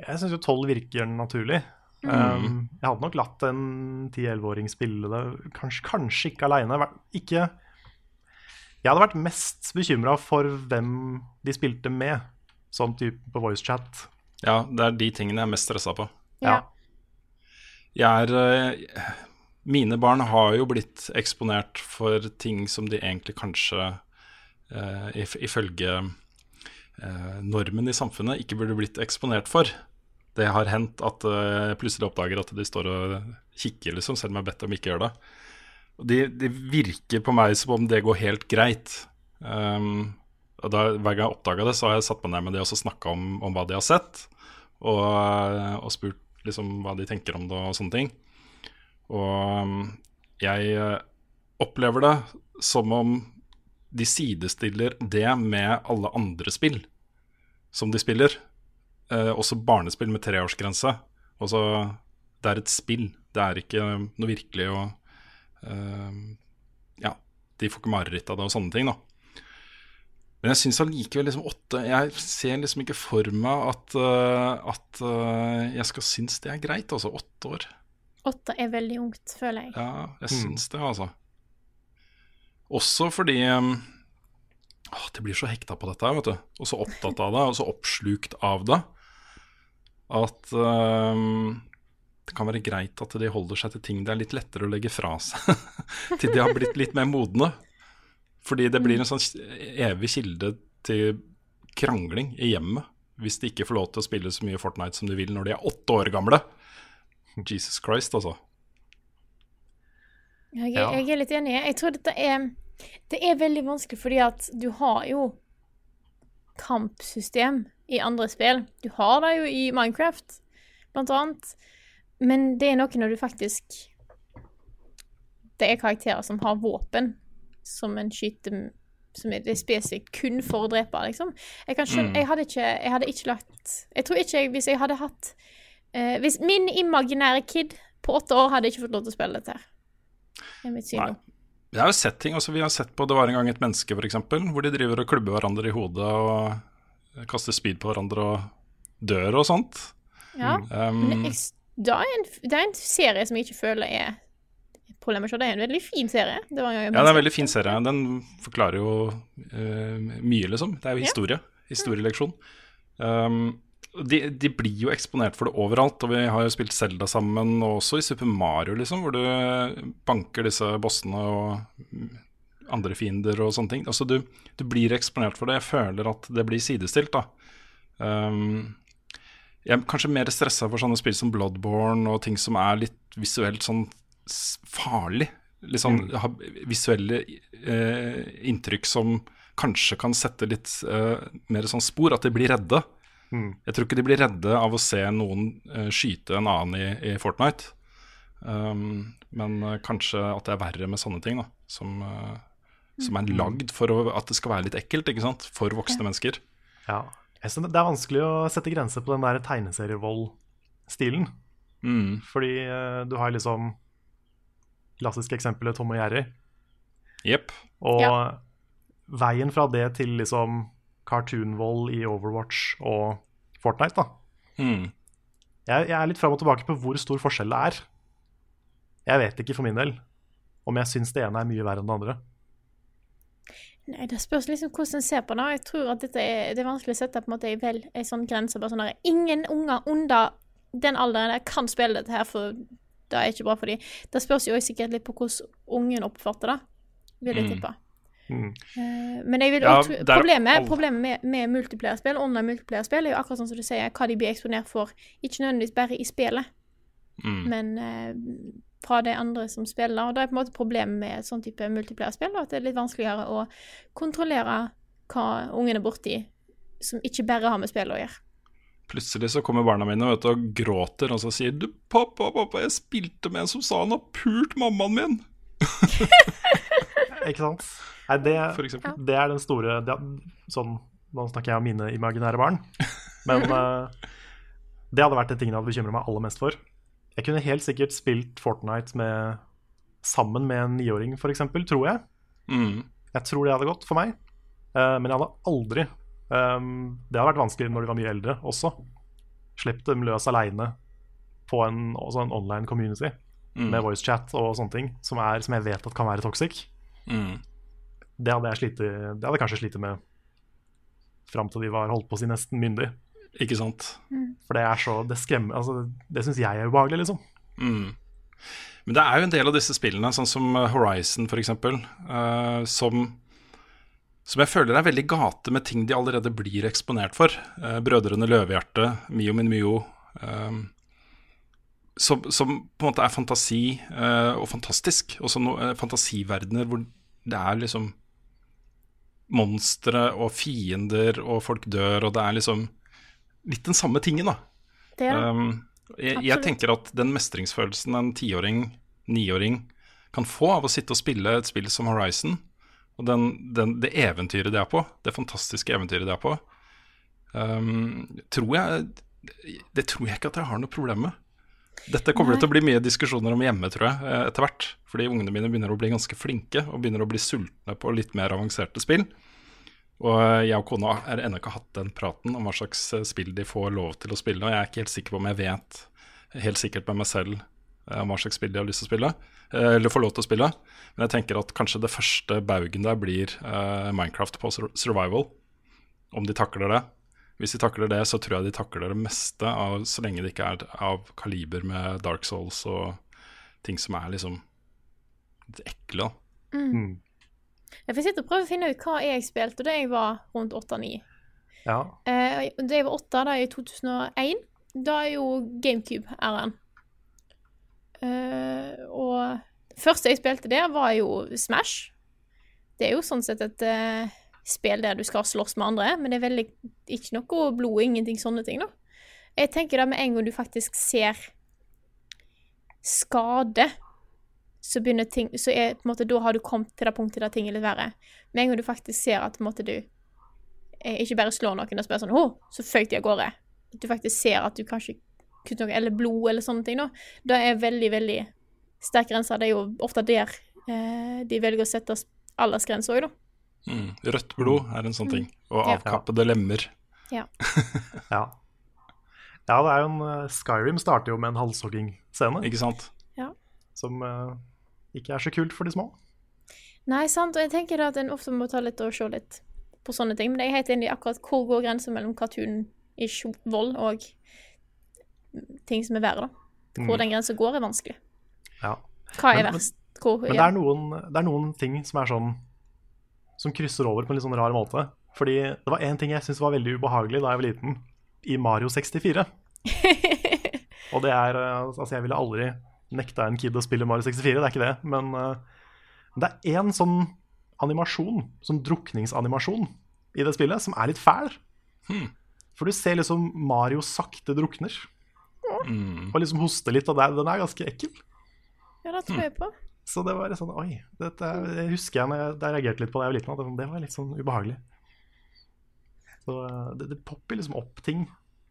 Jeg syns jo tolv virker naturlig. Um, jeg hadde nok latt en 10-11-åring spille det, kanskje, kanskje ikke aleine. Ikke Jeg hadde vært mest bekymra for hvem de spilte med, sånn type på voicechat. Ja, det er de tingene jeg er mest stressa på. Ja. Jeg er eh, Mine barn har jo blitt eksponert for ting som de egentlig kanskje, if, ifølge eh, normen i samfunnet, ikke burde blitt eksponert for. Det har hendt at eh, jeg plutselig oppdager at de står og kikker, liksom, selv om jeg har bedt dem ikke gjøre det. Og de, de virker på meg som om det går helt greit. Um, og da, Hver gang jeg oppdaga det, så har jeg satt meg ned med de og snakka om, om hva de har sett, og, og spurt liksom hva de tenker om det og sånne ting. Og um, jeg eh, opplever det som om de sidestiller det med alle andre spill som de spiller. Eh, også barnespill med treårsgrense. Altså, det er et spill, det er ikke noe virkelig å eh, Ja, de får ikke mareritt av det og sånne ting, da. Men jeg syns allikevel liksom åtte Jeg ser liksom ikke for meg at, uh, at uh, jeg skal synes det er greit, altså. Åtte år. Åtte er veldig ungt, føler jeg. Ja, jeg syns det, altså. Også fordi åh, De blir så hekta på dette, vet du. Og så opptatt av det, og så oppslukt av det. At um, det kan være greit at de holder seg til ting det er litt lettere å legge fra seg. *laughs* til de har blitt litt mer modne. Fordi det blir en sånn evig kilde til krangling i hjemmet hvis de ikke får lov til å spille så mye Fortnite som de vil når de er åtte år gamle. Jesus Christ, altså. Jeg, Ja. jeg er litt enig. Jeg tror dette er Det er veldig vanskelig fordi at du har jo kampsystem i andre spill. Du har det jo i Minecraft, blant annet. Men det er noe når du faktisk Det er karakterer som har våpen som en skyter som er det spesifikt kun for å drepe, liksom. Jeg kan skjønne Jeg hadde ikke Jeg hadde ikke lagt Jeg tror ikke jeg Hvis jeg hadde hatt eh, Hvis min imaginære kid på åtte år hadde ikke fått lov til å spille dette her. Det er mitt syn Nei. Det er jo sett ting, altså Vi har sett på Det var en gang et menneske, f.eks., hvor de driver og klubber hverandre i hodet og kaster spyd på hverandre og dør og sånt. Ja. Um, Men jeg, det, er en, det er en serie som jeg ikke føler er problemet. Det er en veldig fin serie. Det var en gang ja, det er en veldig fin serie. Den forklarer jo uh, mye, liksom. Det er jo Ja. historie. Historieleksjon. Um, de, de blir jo eksponert for det overalt, og vi har jo spilt Zelda sammen, og også i Super Mario, liksom, hvor du banker disse bossene og mm, andre fiender og sånne ting. Altså, du, du blir eksponert for det. Jeg føler at det blir sidestilt, da. Um, jeg er kanskje mer stressa for sånne spill som Bloodborne og ting som er litt visuelt sånn farlig. Litt sånn ha visuelle eh, inntrykk som kanskje kan sette litt eh, mer sånn spor, at de blir redde. Mm. Jeg tror ikke de blir redde av å se noen eh, skyte en annen i, i Fortnite. Um, men eh, kanskje at det er verre med sånne ting, da. Som, eh, som er lagd for å, at det skal være litt ekkelt, ikke sant. For voksne mennesker. Ja. Jeg synes det er vanskelig å sette grenser på den der tegneserievold-stilen. Mm. Fordi du har liksom klassiske eksempelet Tom og Jerry. Yep. Og Ja. veien fra det til liksom cartoonvold i Overwatch og Fortnite, da. Mm. Jeg, jeg er litt fram og tilbake på hvor stor forskjell det er. Jeg vet ikke for min del om jeg syns det ene er mye verre enn det andre. Nei, Det spørs liksom hvordan en ser på det. Jeg tror at dette er, det er vanskelig å sette på en måte en vel, en sånn grense. Bare sånn der, Ingen unger under den alderen der kan spille dette her, for det er ikke bra for dem. Det spørs jo også sikkert litt på hvordan ungen oppførte det, vil jeg Mm. tippe. Mm. Eh, Men jeg vil Ja, tro, problemet, problemet med, med multiplayerspill, online multiplierspill er jo akkurat sånn som du sier, hva de blir eksponert for. Ikke nødvendigvis bare i spillet, Mm. men eh, fra de andre som spiller. Og det er på en måte problemet med sånn type multiplierspill, at det er litt vanskeligere å kontrollere hva ungen er borti, som ikke bare har med spill å gjøre. Plutselig så kommer barna mine vet, og gråter, og så sier du 'Pappa, pappa, jeg spilte med en som sa han har pult mammaen min', *laughs* Ikke sant? Nei, det, det er den store det, sånn, Nå snakker jeg om mine imaginære barn. Men uh, *laughs* det hadde vært den tingen jeg hadde bekymra meg aller mest for. Jeg kunne helt sikkert spilt Fortnite med, sammen med en niåring, f.eks., tror jeg. Mm. Jeg tror det hadde gått for meg. Uh, men jeg hadde aldri um, Det hadde vært vanskelig når de var mye eldre også. Slipp dem løs aleine på en, en online community Mm. med voicechat og sånne ting, som, er, som jeg vet at kan være toxic. Mm. Det hadde jeg slitt, det hadde jeg kanskje slitt med fram til de var holdt på å si nesten myndig. Ikke sant? For det er så Det skremmer altså, Det syns jeg er ubehagelig, liksom. Mm. Men det er jo en del av disse spillene, sånn som eh, Horizon f.eks., uh, som som jeg føler er veldig gate med ting de allerede blir eksponert for. Uh, Brødrene Løvehjerte, Mio min Mio. Uh, som, som på en måte er fantasi uh, og fantastisk. Også no, eh, fantasiverdener hvor det er liksom monstre og fiender, og folk dør, og det er liksom litt den samme tingen, da. Det. Um, jeg, jeg tenker at den mestringsfølelsen en tiåring, niåring kan få av å sitte og spille et spill som Horizon, og den, den, det eventyret det er på, det fantastiske eventyret det er på, um, tror jeg Det tror jeg ikke at jeg har noe problem med. Dette kommer det til å bli mye diskusjoner om hjemme, tror jeg, eh, etter hvert. Fordi ungene mine begynner å bli ganske flinke, og begynner å bli sultne på litt mer avanserte spill. Og eh, jeg og kona har ennå ikke hatt den praten om hva slags eh, spill de får lov til å spille. Og jeg er ikke helt sikker på om jeg vet helt sikkert med meg selv om hva slags spill de har lyst til å spille. Eller får lov til å spille. Men jeg tenker at kanskje det første baugen der blir Minecraft på survival. Om de takler det. Hvis de takler det, så tror jeg de takler det meste, av, så lenge det ikke er av kaliber med Dark Souls og ting som er liksom litt ekle. Mm. Jeg får sitte og prøve å finne ut hva jeg spilte da jeg var rundt 8-9. Ja. Eh, da jeg var 8, da i 2001, da er jo GameCube-æren. Eh, og første jeg spilte der, var jo Smash. Det er jo sånn sett et eh, spill der du skal slåss med andre, men det er veldig ikke noe blod, ingenting sånne ting, da. Jeg tenker da med en gang du faktisk ser skade, så begynner ting Så er på en måte Da har du kommet til det punktet der ting er litt verre. Med en gang du faktisk ser at på en måte du eh, ikke bare slår noen og spør sånn 'Å, så føyk de av gårde'. At du faktisk ser at du kanskje kutter noe, eller blod, eller sånne ting. da. Det er veldig, veldig sterk grense. Det er jo ofte der eh, de velger å sette aldersgrense òg, da. Mm. Rødt blod er en sånn ting. Og Ja. avkappede lemmer. *laughs* Ja. ja, det er jo en eh, Skyrim starter jo med en halshoggingscene, Ikke sant? som uh, ikke er så kult for de små. Nei, sant, og jeg tenker da at en ofte må ta litt og se litt på sånne ting. Men jeg er helt enig i akkurat hvor går grensen mellom cartoon-ish vold og ting som er verre, da. Hvor den grensa går, er vanskelig. Ja. Hva er Men- men- verst? Hvor, Men det er, noen, det er noen ting som er sånn Som krysser over på en litt sånn rar måte. Fordi det var én ting jeg syntes var veldig ubehagelig da jeg var liten, i Mario 64. *laughs* Og det er eh, Altså, jeg ville aldri nekta en kid å spille Mario 64, det er ikke det. Men eh, det er én sånn animasjon, sånn drukningsanimasjon, i det spillet som er litt fæl. For du ser liksom Mario sakte drukner. Mm. Og liksom hoste litt, og det den er ganske ekkel. ja, det tror jeg på. Så det var sånn Oi, dette er- jeg husker jeg når jeg, jeg reagerte litt på da jeg var liten, at det, det var litt sånn ubehagelig. Så eh, det, det popper liksom opp ting,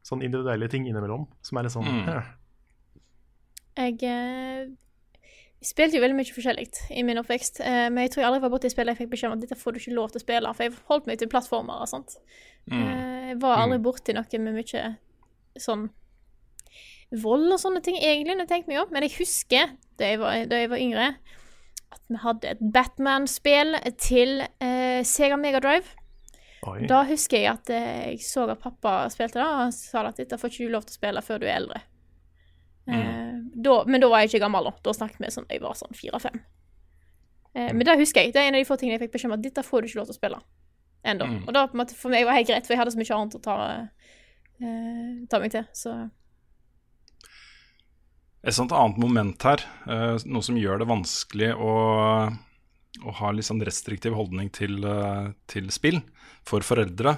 sånn individuelle ting innimellom, som er litt sånn Mm. Jeg eh, spilte jo veldig mye forskjellig i min oppvekst, eh, men jeg tror jeg aldri var borti spill jeg fikk beskjed om at dette får du ikke lov til å spille, for jeg holdt meg til plattformer og sånt. Eh, jeg var aldri borti noe med mye sånn vold og sånne ting, egentlig, når jeg tenker meg om, men jeg husker da jeg var, da jeg var yngre, at vi hadde et Batman-spill til eh, Sega Mega Drive. Oi. Da husker jeg at eh, jeg så at pappa spilte det, og han sa at dette får ikke du lov til å spille før du er eldre. Eh, da, men da var jeg ikke gammel, da. Da snakket vi sånn jeg var sånn fire-fem. Eh, men det husker jeg. Det er en av de få tingene jeg fikk beskjed om at dette får du ikke lov til å spille ennå. Og da på en måte for meg var det helt greit, for jeg hadde så mye annet å ta, eh, ta meg til. Så Et sånt annet moment her, eh, noe som gjør det vanskelig å, å ha litt sånn restriktiv holdning til, eh, til spill for foreldre,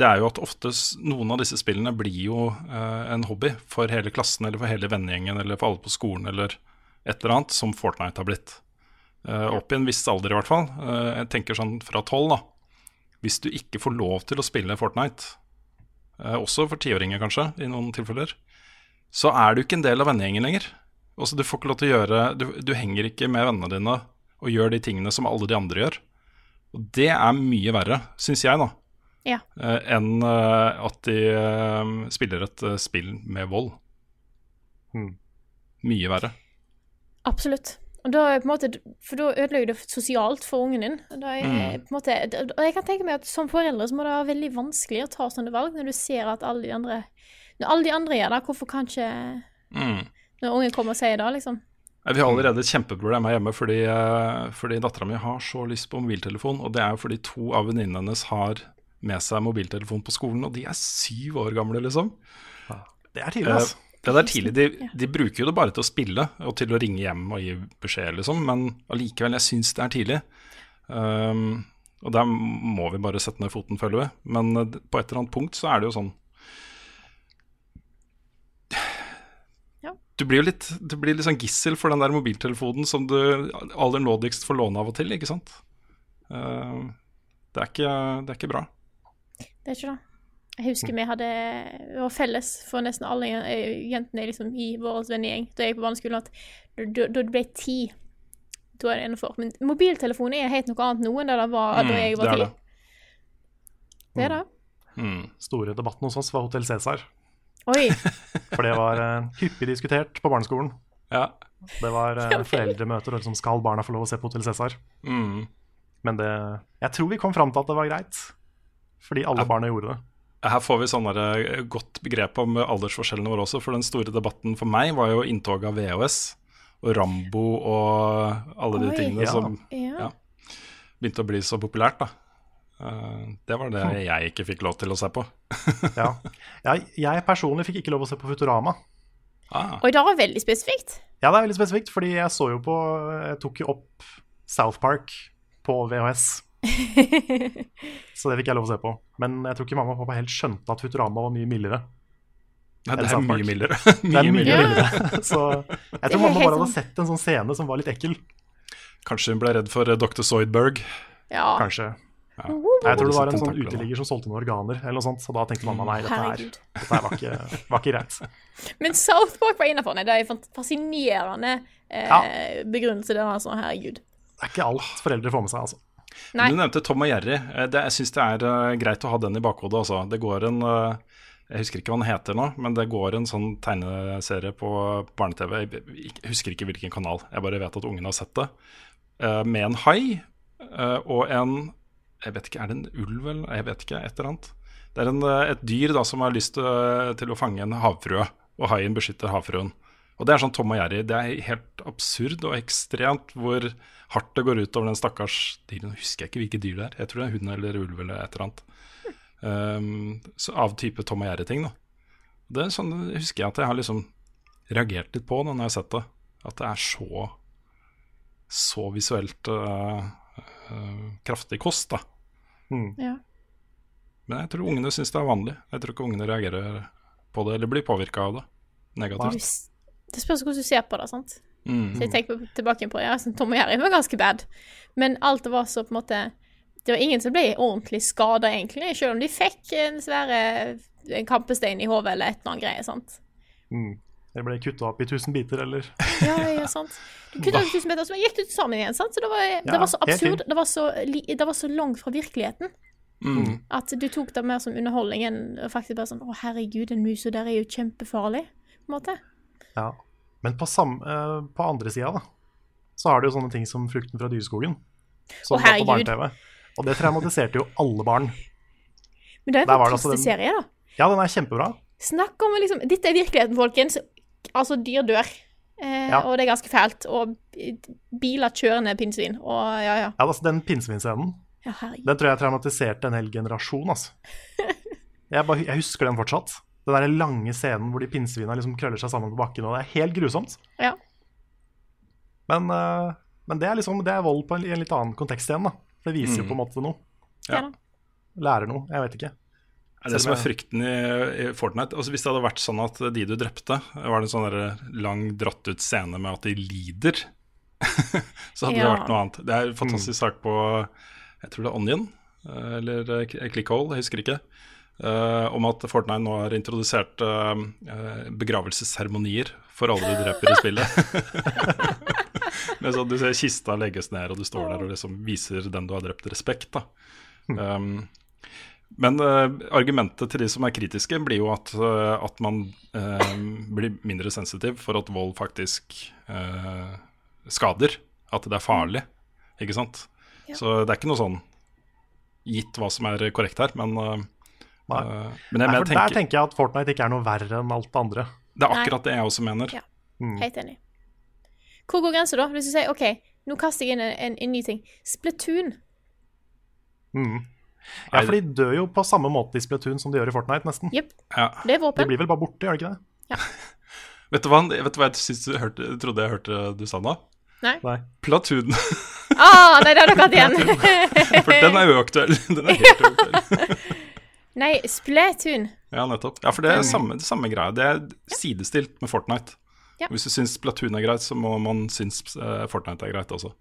det er jo at ofte noen av disse spillene blir jo eh, en hobby for hele klassen eller for hele vennegjengen eller for alle på skolen eller et eller annet, som Fortnite har blitt. Opp i en viss alder i hvert fall. Jeg tenker sånn fra tolv, da. Hvis du ikke får lov til å spille Fortnite, også for tiåringer kanskje, i noen tilfeller, så er du ikke en del av vennegjengen lenger. Altså, du får ikke lov til å gjøre du, du henger ikke med vennene dine og gjør de tingene som alle de andre gjør. Og det er mye verre, syns jeg, da, ja. eh, enn eh, at de eh, spiller et spill med vold. Hmm. Mye verre. Absolutt. Og da, er på en måte, for da ødelegger du sosialt for ungen din. Da er, på en måte, og jeg kan tenke meg at som foreldre så må det være veldig vanskelig å ta sånne valg når du ser at alle de andre Når alle de andre gjør det, hvorfor kan ikke Mm. Når ungen kommer og sier det, liksom. Vi har allerede et kjempeproblem her hjemme fordi, eh, fordi dattera mi har så lyst på mobiltelefon. Og det er jo fordi to av venninnene hennes har med seg mobiltelefon på skolen, og de er syv år gamle, liksom. Det er tidlig, Eh, altså. Det er tidlig. De, de bruker jo det bare til å spille og til å ringe hjem og gi beskjed, liksom. Men allikevel, jeg syns det er tidlig. Um, og der må vi bare sette ned foten, føler vi. Men eh, på et eller annet punkt så er det jo sånn Ja. Du blir jo litt, du blir litt sånn gissel for den der mobiltelefonen som du aller nådigst får låne av og til, ikke sant. Uh, det, er ikke, det er ikke bra. Det er ikke det. Jeg husker vi hadde Det var felles for nesten alle jentene liksom, i vår vennegjeng da jeg gikk på barneskolen, at da det ble ti, da er det innenfor. Men mobiltelefon er helt noe annet nå enn det det var da jeg Mm, var er ti. det. Det er det. Mm. Store debatten hos oss var Hotell Cæsar. Oi. *laughs* For det var eh, hyppig diskutert på barneskolen. Ja. Det var *laughs* uh, foreldremøter og liksom skal barna få lov å se på Hotell Cæsar. Mm. Men det Jeg tror vi kom fram til at det var greit. Fordi alle barna gjorde det. Her får vi sånn der, eh, godt begrep om aldersforskjellene våre også. For den store debatten for meg var jo inntoget av VHS og Rambo og alle de Oi. tingene Ja. som Ja. Ja. begynte å bli så populært. da. Eh, det var det jeg ikke fikk lov til å se på. *laughs* Ja. Jeg, jeg personlig fikk ikke lov å se på Futurama. Ah, Oi, det var veldig spesifikt. Ja, det er veldig spesifikt, fordi jeg så jo på Jeg tok jo opp South Park på VHS. *laughs* Så det fikk jeg lov å se på. Men jeg tror ikke mamma og pappa helt skjønte at Futurama var mye mildere. nei, det er mye mildere. Det er *laughs* mye mye mildere. Så jeg tror mamma bare hadde sånn- sett en sånn scene som var litt ekkel. Kanskje hun ble redd for eh, Dr. Zoidberg. Ja. Kanskje. Ja. Jeg tror det var en sånn uteligger som solgte noen organer, eller noe sånt. Så da tenkte mamma nei, dette her, dette her var, ikke, var ikke greit. *laughs* Men South Park var innafor. Det er en fascinerende eh, Ja. begrunnelse. Det sånn, herregud. det er ikke alt foreldre får med seg, altså. Nei. Du nevnte Tom og Jerry. Eh, Det, jeg syns det er eh, greit å ha den i bakhodet. Altså. Det går en eh, Jeg husker ikke hva den heter nå, men det går en sånn tegneserie på barne-TV. Jeg husker ikke hvilken kanal, jeg bare vet at ungene har sett det. eh, Med en hai eh, og en Jeg vet ikke, er det en ulv eller Jeg vet ikke, et eller annet. Det er en, eh, et dyr da som har lyst til, å- til å fange en havfrue, og haien beskytter havfruen. Og det er sånn Tom og Jerry. Det er helt absurd og ekstremt hvor hardt det går ut over den stakkars dyren. Husker jeg ikke hvilket dyr det er. Jeg tror det er hund eller ulv eller et eller annet. Um, så av type Tom og Jerry-ting, da. Det sånn, husker jeg at jeg har liksom reagert litt på når jeg har sett det. At det er så så visuelt øh, kraftig kost, da. Ja. Men jeg tror ungene syns det er vanlig. Jeg tror ikke ungene reagerer på det eller blir påvirka av det negativt. Det spørs hvordan du ser på det, sant. Mm. Så jeg tenker tilbake på ja, Tom og Jerry var ganske bad. Men alt det var så på en måte Det var ingen som ble ordentlig skada, egentlig, selv om de fikk en svære en kampestein i hodet eller et eller annet greie. sant? Mm. Det ble kutta opp i tusen biter, eller *laughs* Ja, ja, sant. Du kuttet i tusen biter, så gikk du sammen igjen. sant? Så det var, det Ja, var så absurd. Det var så, det var så langt fra virkeligheten. Mm. At du tok det mer som underholdning enn faktisk bare sånn Å, herregud, den musa der er jo kjempefarlig. på en måte. Ja. Men på, sam, eh, på andre sida, da, så har du jo sånne ting som Frukten fra dyreskogen. Som Å, var på herregud. barne-TV. Og det traumatiserte jo alle barn. Men det er en fantastisk altså serie, da. Ja, den er kjempebra. Snakk om liksom Dette er virkeligheten, folkens. Altså, dyr dør. Eh, Ja. Og det er ganske fælt. Og biler kjører ned pinnsvin. Og ja, ja. Ja, altså Den pinnsvinscenen Ja, den tror jeg traumatiserte en hel generasjon. altså. *laughs* Jeg, bare, jeg husker den fortsatt. Den der lange scenen hvor de pinnsvina liksom krøller seg sammen på bakken. og Det er helt grusomt. Ja. Men, uh, men det er liksom Det er vold på en, i en litt annen kontekst igjen. da. Det viser jo på en måte noe. Ja. Lærer noe. Jeg vet ikke. Det er det som er frykten i, i Fortnite. Altså Hvis det hadde vært sånn at de du drepte, var det en sånn lang, dratt ut scene med at de lider, *laughs* så hadde det vært noe annet. Det er en fantastisk sak på jeg tror det er Onion, eller eh, Clickhole, jeg husker ikke. Uh, om at Fortnite nå har introdusert uh, begravelsesseremonier for alle du dreper i spillet. *laughs* Men sånn Du ser kista legges ned, og du står der og liksom viser den du har drept, respekt. da um, men uh, argumentet til de som er kritiske, blir jo at, uh, at man uh, blir mindre sensitiv for at vold faktisk eh, skader. At det er farlig, ikke sant. Så det er ikke noe sånn gitt hva som er korrekt her, men Nei. eh, Men jeg, Nei, for jeg Der tenker, tenker jeg at Fortnite ikke er noe verre enn alt det andre. det er Nei. akkurat det jeg også mener. Ja. Helt enig. Hvor går grensa, da? Hvis du sier OK, nå kaster jeg inn en, en, en ny ting. Splatoon. Mm. Ja, for de dør jo på samme måte i Splatoon som de gjør i Fortnite, nesten. Yep. Ja. Det er våpen. De blir vel bare borte, gjør de ikke det? *laughs* Vet, du hva, vet du hva jeg synes du hørte, trodde jeg hørte du sa nå? Nei. Nei. Platoon. *laughs* Ah, nei, det har dere hatt igjen. *laughs* For den er uaktuell. Den er helt uaktuell. nei, Splatoon. Ja, nettopp. Ja, for det er samme, det samme greia. Det er sidestilt med Fortnite. Ja. Hvis du syns Platoon er greit, så må man synes eh, Fortnite er greit også.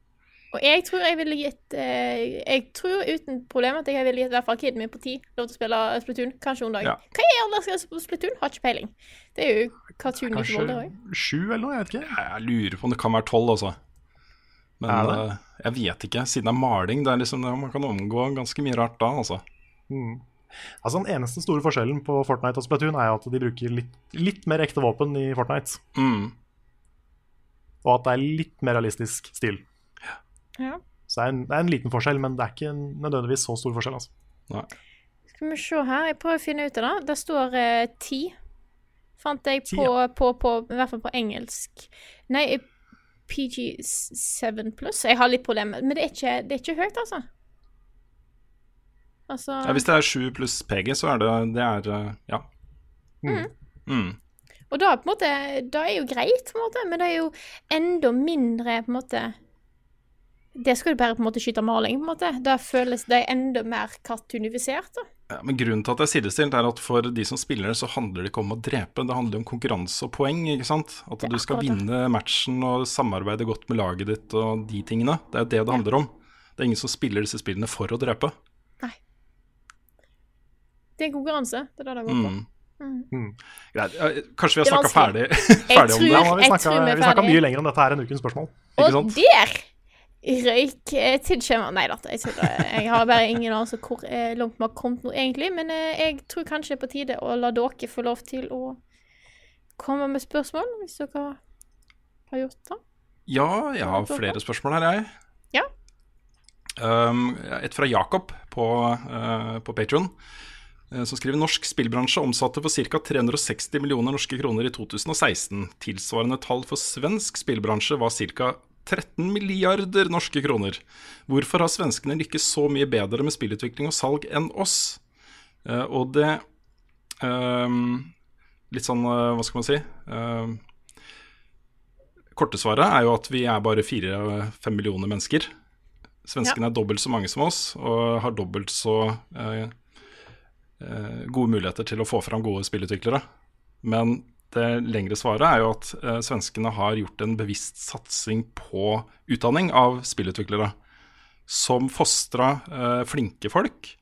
Og jeg tror jeg ville gitt eh, Jeg tror uten problem at jeg ville gitt i hvert fall kiden min på ti lov til å spille Splatoon. Kanskje om dag. Ja. Hva er skal på Splatoon? Har ikke peiling. Det er jo cartoon i vold, òg. sju eller noe, jeg vet ikke. Jeg lurer på om det kan være tolv, altså. Men Er det? eh, jeg vet ikke. Siden det er maling, det er liksom, man kan omgå ganske mye rart da, altså. Mm. Altså Den eneste store forskjellen på Fortnite og Splatoon er at de bruker litt, litt mer ekte våpen i Fortnite. Mm. Og at det er litt mer realistisk stil. Ja. Så det er, en, det er en liten forskjell, men det er ikke nødvendigvis så stor forskjell. altså. Nei. Skal vi se her. Jeg prøver å finne ut av det. Det står eh, ti. Fant jeg Ti, på, på, på, I hvert fall på engelsk. Nei, eh, PG7 pluss. Jeg har litt problemer, men det er ikke, det er ikke høyt, altså. Altså Ja, hvis det er sju pluss PG, så er det Det er Ja. Ja. Mm. Og da, på en måte, da er jo greit, på en måte, men det er jo enda mindre på en måte Det skal du bare på en måte skyte maling, på en måte. Da føles det enda mer kartunifisert. da. Ja, men Grunnen til at det er sidestilt, er at for de som spiller, det, så handler det ikke om å drepe. Det handler om konkurranse og poeng. ikke sant? At du skal vinne matchen og samarbeide godt med laget ditt og de tingene. Det er jo det det handler om. Det er ingen som spiller disse spillene for å drepe. Nei. Det er konkurranse. Det er det det går på. Mm. Greit. Kanskje vi har snakka ferdig, ferdig om det? Ja, vi snakka, mye lenger om dette her enn ukens spørsmål. Ikke Og sant? der Røyk eh, tilskjemmer Nei da, jeg tuller. Jeg har bare ingen anelse om hvor eh, langt vi har kommet nå, egentlig. Men eh, jeg tror kanskje det er på tide å la dere få lov til å komme med spørsmål, hvis dere har gjort det. Ja, jeg har flere spørsmål her, jeg. Ja. Um, et fra Jakob på, uh, på Patron, som skriver norsk spillbransje omsatte for ca. 360 millioner norske kroner i 2016. Tilsvarende tall for svensk spillbransje var ca. 13 milliarder norske kroner. Hvorfor har svenskene lykkes så mye bedre med spillutvikling og salg enn oss? Uh, og det um, Litt sånn, uh, hva skal man si uh, Korte svaret er jo at vi er bare fire-fem millioner mennesker. Svenskene er dobbelt så mange som oss og har dobbelt så gode muligheter til å få fram gode spillutviklere. Men det lengre svaret er jo at eh, svenskene har gjort en bevisst satsing på utdanning av spillutviklere. Som fostra eh, flinke folk,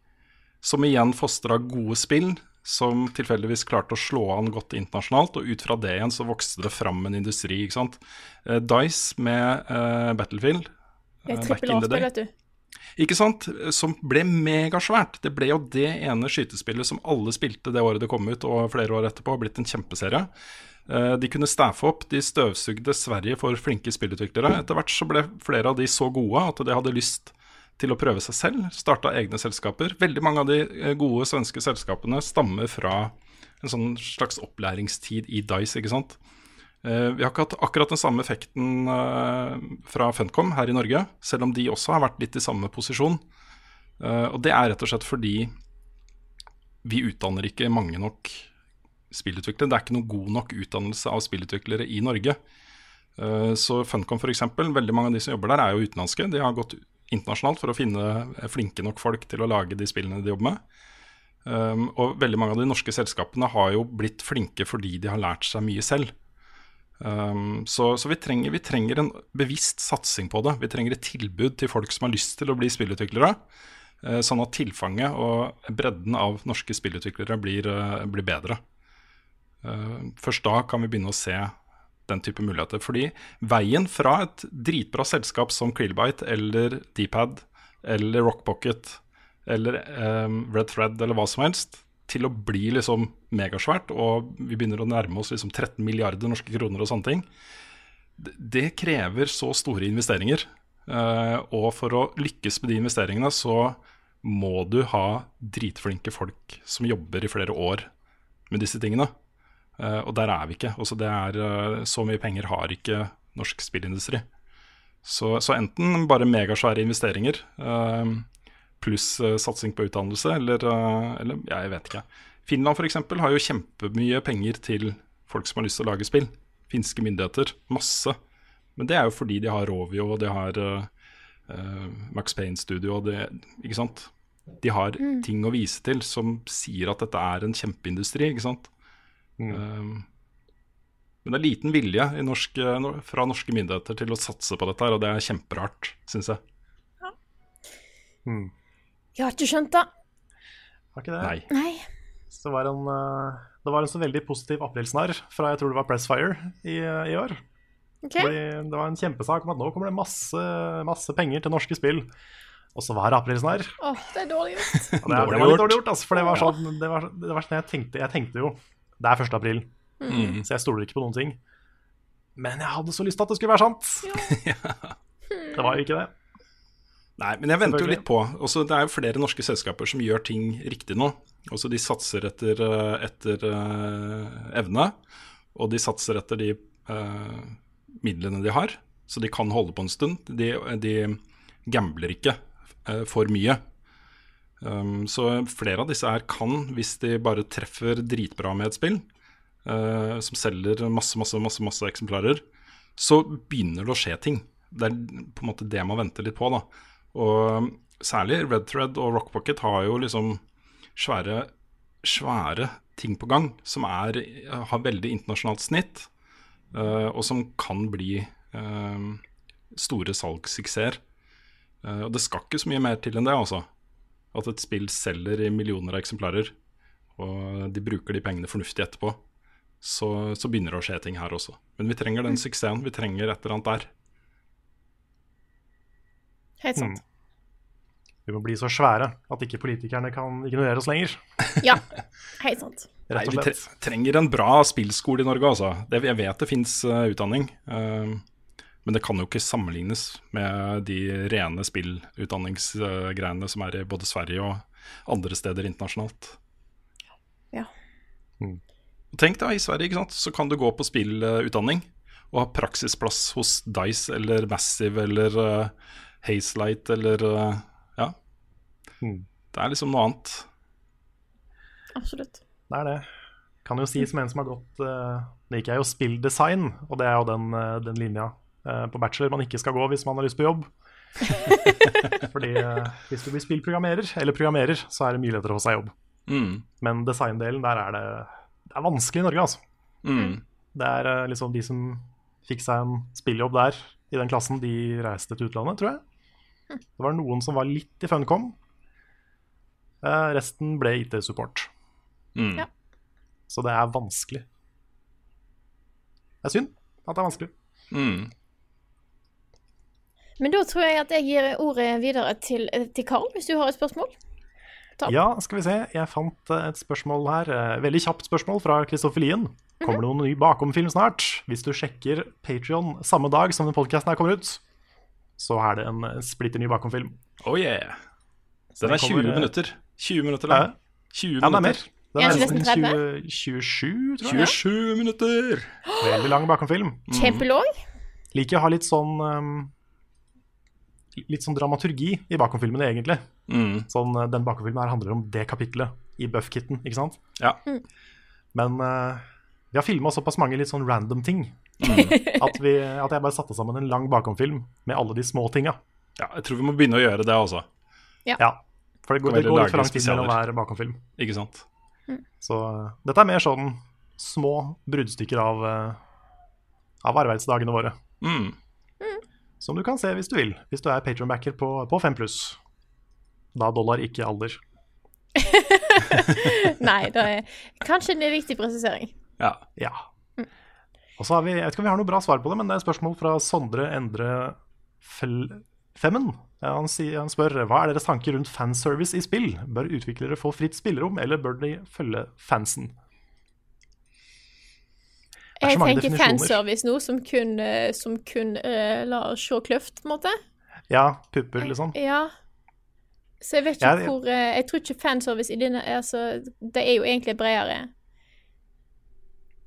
som igjen fostra gode spill, som tilfeldigvis klarte å slå an godt internasjonalt. Og ut fra det igjen så vokste det fram en industri. ikke sant? Eh, Dice med eh, Battlefield. Det er trippel vet du. Ikke sant? Som ble megasvært. Det ble jo det ene skytespillet som alle spilte det året det kom ut, og flere år etterpå, har blitt en kjempeserie. Eh, De kunne staffe opp, de støvsugde Sverige for flinke spillutviklere. Etter hvert så ble flere av de så gode at de hadde lyst til å prøve seg selv. Starta egne selskaper. Veldig mange av de eh, gode svenske selskapene stammer fra en sånn slags opplæringstid i Dice, ikke sant. Eh, Vi har ikke hatt akkurat den samme effekten eh, fra Funcom her i Norge, selv om de også har vært litt i samme posisjon. Eh, Og det er rett og slett fordi vi utdanner ikke mange nok spillutviklere. Det er ikke noe god nok utdannelse av spillutviklere i Norge. Så Funcom f.eks., veldig mange av de som jobber der, er jo utenlandske. De har gått internasjonalt for å finne flinke nok folk til å lage de spillene de jobber med. Og veldig mange av de norske selskapene har jo blitt flinke fordi de har lært seg mye selv. Um, så så vi, trenger, vi trenger en bevisst satsing på det. Vi trenger et tilbud til folk som har lyst til å bli spillutviklere. Uh, sånn at tilfanget og bredden av norske spillutviklere blir, uh, blir bedre. Uh, først da kan vi begynne å se den type muligheter. Fordi veien fra et dritbra selskap som Krillbite eller Dpad eller Rockpocket eller eh, Red Thread eller hva som helst, til å bli liksom megasvært, og vi begynner å nærme oss liksom 13 milliarder norske kroner og sånne ting, det, krever så store investeringer. Eh, og for å lykkes med de investeringene, så må du ha dritflinke folk som jobber i flere år med disse tingene. Eh, og der er vi ikke. Også det er, eh, så mye penger har ikke norsk spillindustri. Så, så enten bare megasvære investeringer pluss eh, satsing på utdannelse, eller, eh, eller ja, jeg vet ikke. Finland f.eks. har jo kjempemye penger til folk som har lyst til å lage spill. Finske myndigheter. Masse. Men det er jo fordi de har Rovio og de har uh, eh, Max Payne Studio og det, ikke sant. De har ting å vise til som sier at dette er en kjempeindustri, ikke sant. Um, men det er liten vilje i norsk, fra norske myndigheter til å satse på dette, her, og det er kjemperart, syns jeg. Jeg har ikke skjønt det. Har ikke det? Nei. Nei. Så det var en, eh, det var en så veldig positiv aprilsnarr fra jeg tror det var Pressfire i, i år. Okay. Fordi det var en kjempesak om at nå kommer det masse, masse penger til norske spill. Og så var det aprilsnarr. Åh, det er dårlig gjort. Det, det var litt dårlig gjort, altså, for det var sånn Det var, det var sånn jeg tenkte Jeg tenkte jo Det er 1. april, Mm. så jeg stoler ikke på noen ting. Men jeg hadde så lyst til at det skulle være sant. *laughs* Det var jo ikke det. Nei, men jeg venter jo litt på. Også, det er jo flere norske selskaper som gjør ting riktig nå. Også de satser etter, eh, etter uh, evne, og de satser etter de uh, midlene de har, så de kan holde på en stund. De, de gambler ikke uh, for mye. Um, så flere av disse her kan, hvis de bare treffer dritbra med et spill, som selger masse, masse, masse, masse eksemplarer, så begynner det å skje ting. Det er på en måte det man venter litt på. da. Og særlig Red Thread og Rock Pocket har jo liksom svære, svære ting på gang, som er, har veldig internasjonalt snitt, uh, og som kan bli uh, store salgssuksesser. Uh, og det skal ikke så mye mer til enn det, altså. At et spill selger i millioner av eksemplarer, og de bruker de pengene fornuftig etterpå. Så, så begynner det å skje ting her også. Men vi trenger den suksessen. Vi trenger et eller annet der. Helt sant. Vi må bli så svære at ikke politikerne kan ignorere oss lenger. *laughs* Ja, helt sant. Nei, vi tre trenger en bra spillskole i Norge, altså. Det, jeg vet det fins utdanning. Uh, men det kan jo ikke sammenlignes med de rene spillutdanningsgreiene som er i både Sverige og andre steder internasjonalt. Ja. Tenk da, i Sverige ikke sant? så kan du gå på spillutdanning og ha praksisplass hos Dice eller Massive eller uh, Hazelight eller eh, Ja. Mm. Det er liksom noe annet. Absolutt. Det er det. Kan jo si som en som har gått uh, Nå gikk jeg jo spilldesign, og det er jo den, eh, den linja eh, på bachelor man ikke skal gå hvis man har lyst på jobb. *laughs* Fordi eh, hvis du blir spillprogrammerer, eller programmerer, så er det mye lettere å få seg jobb. Mm. Men designdelen, der er det Det er vanskelig i Norge, altså. Mm. Det er eh, liksom de som fikk seg en spilljobb der i den klassen, de reiste til utlandet, tror jeg. Det var noen som var litt i Funcom. Eh, resten ble IT-support. Mm. Ja. Så det er vanskelig. Det er synd at det er vanskelig. Mm. Men da tror jeg at jeg gir ordet videre til, til Karl, hvis du har et spørsmål. Ta. Ja, skal vi se. Jeg fant eh, et spørsmål her. eh, Veldig kjapt spørsmål fra Kristoffer Lien. Kommer det noen ny bakomfilm snart? Hvis du sjekker Patrion samme dag som den podkasten her kommer ut, så er det en eh, splitter ny bakomfilm. Oh yeah. Den er 20 kommer, eh, minutter. 20 minutter, Ja, da. 20 ja, det er mer. Den Er nesten nesten 20, 27, tror jeg. 27 minutter! Veldig lang bakomfilm. *gasps* Kjempelåg. Liker å ha litt sånn um, Litt sånn dramaturgi i bakomfilmene, egentlig. Mm. Sånn, den den bakomfilmen her handler om det kapitlet i Buff-kitten, ikke sant? Ja. Men uh, vi har filma såpass mange litt sånn random ting at, vi, at jeg bare satte sammen en lang bakomfilm med alle de små tinga. ja. Jeg tror vi må begynne å gjøre det, også. Ja, for det går, det går litt for lang tid mellom hver bakomfilm. Ikke sant? Så eh, dette er mer sånn små bruddstykker av, eh, av arbeidsdagene våre. Mm. Som du kan se hvis du vil, hvis du er patronbacker på, på 5 pluss. Da dollar, ikke alder. *laughs* Nei, det er kanskje en viktig presisering. Ja. Ja. Og så har vi, Jeg vet ikke om vi har noe bra svar på det, men det er et spørsmål fra Sondre Endre Fel Femmen. Han, sier, han spør hva er deres tanker rundt fanservice i spill. Bør utviklere få fritt spillerom, eller bør de følge fansen? Jeg tenker fanservice nå som kun, eh, som kun uh, lar oss se kløft, på en måte. Ja, pupper, liksom. Ja. Så jeg vet ikke Ja, det- hvor uh, Jeg tror ikke fanservice i denne altså, Det er jo egentlig bredere.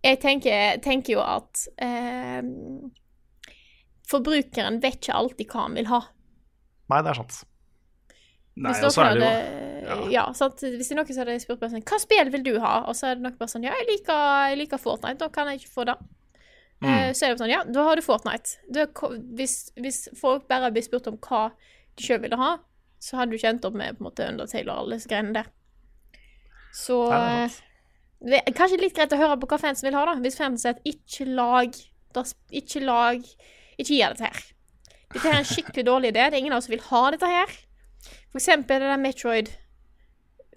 Jeg tenker, tenker jo at eh, Forbrukeren vet ikke alltid hva han vil ha. Nei, det er sant. Nei, Hvis og så noen er det jo ja. ja. sant? Hvis det er noen som hadde spurt meg sånn Hva spill vil du ha? Og så er det nok bare sånn Ja, jeg liker, jeg liker Fortnite. Da kan jeg ikke få det. Eh, så er det sånn Ja, da har du Fortnite. Da, hvis, hvis folk bare blir spurt om hva de sjøl ville ha, så hadde du ikke endt opp med på en måte Undertale og alle disse greiene der. Så Nei, det er kanskje litt greit å høre på hva fansen vil ha, da. Hvis fansen sier at ikke lag Ikke lag Ikke gi dette her. Dette her er en skikkelig dårlig idé. Det er ingen av oss som vil ha dette her. For eksempel det der Metroid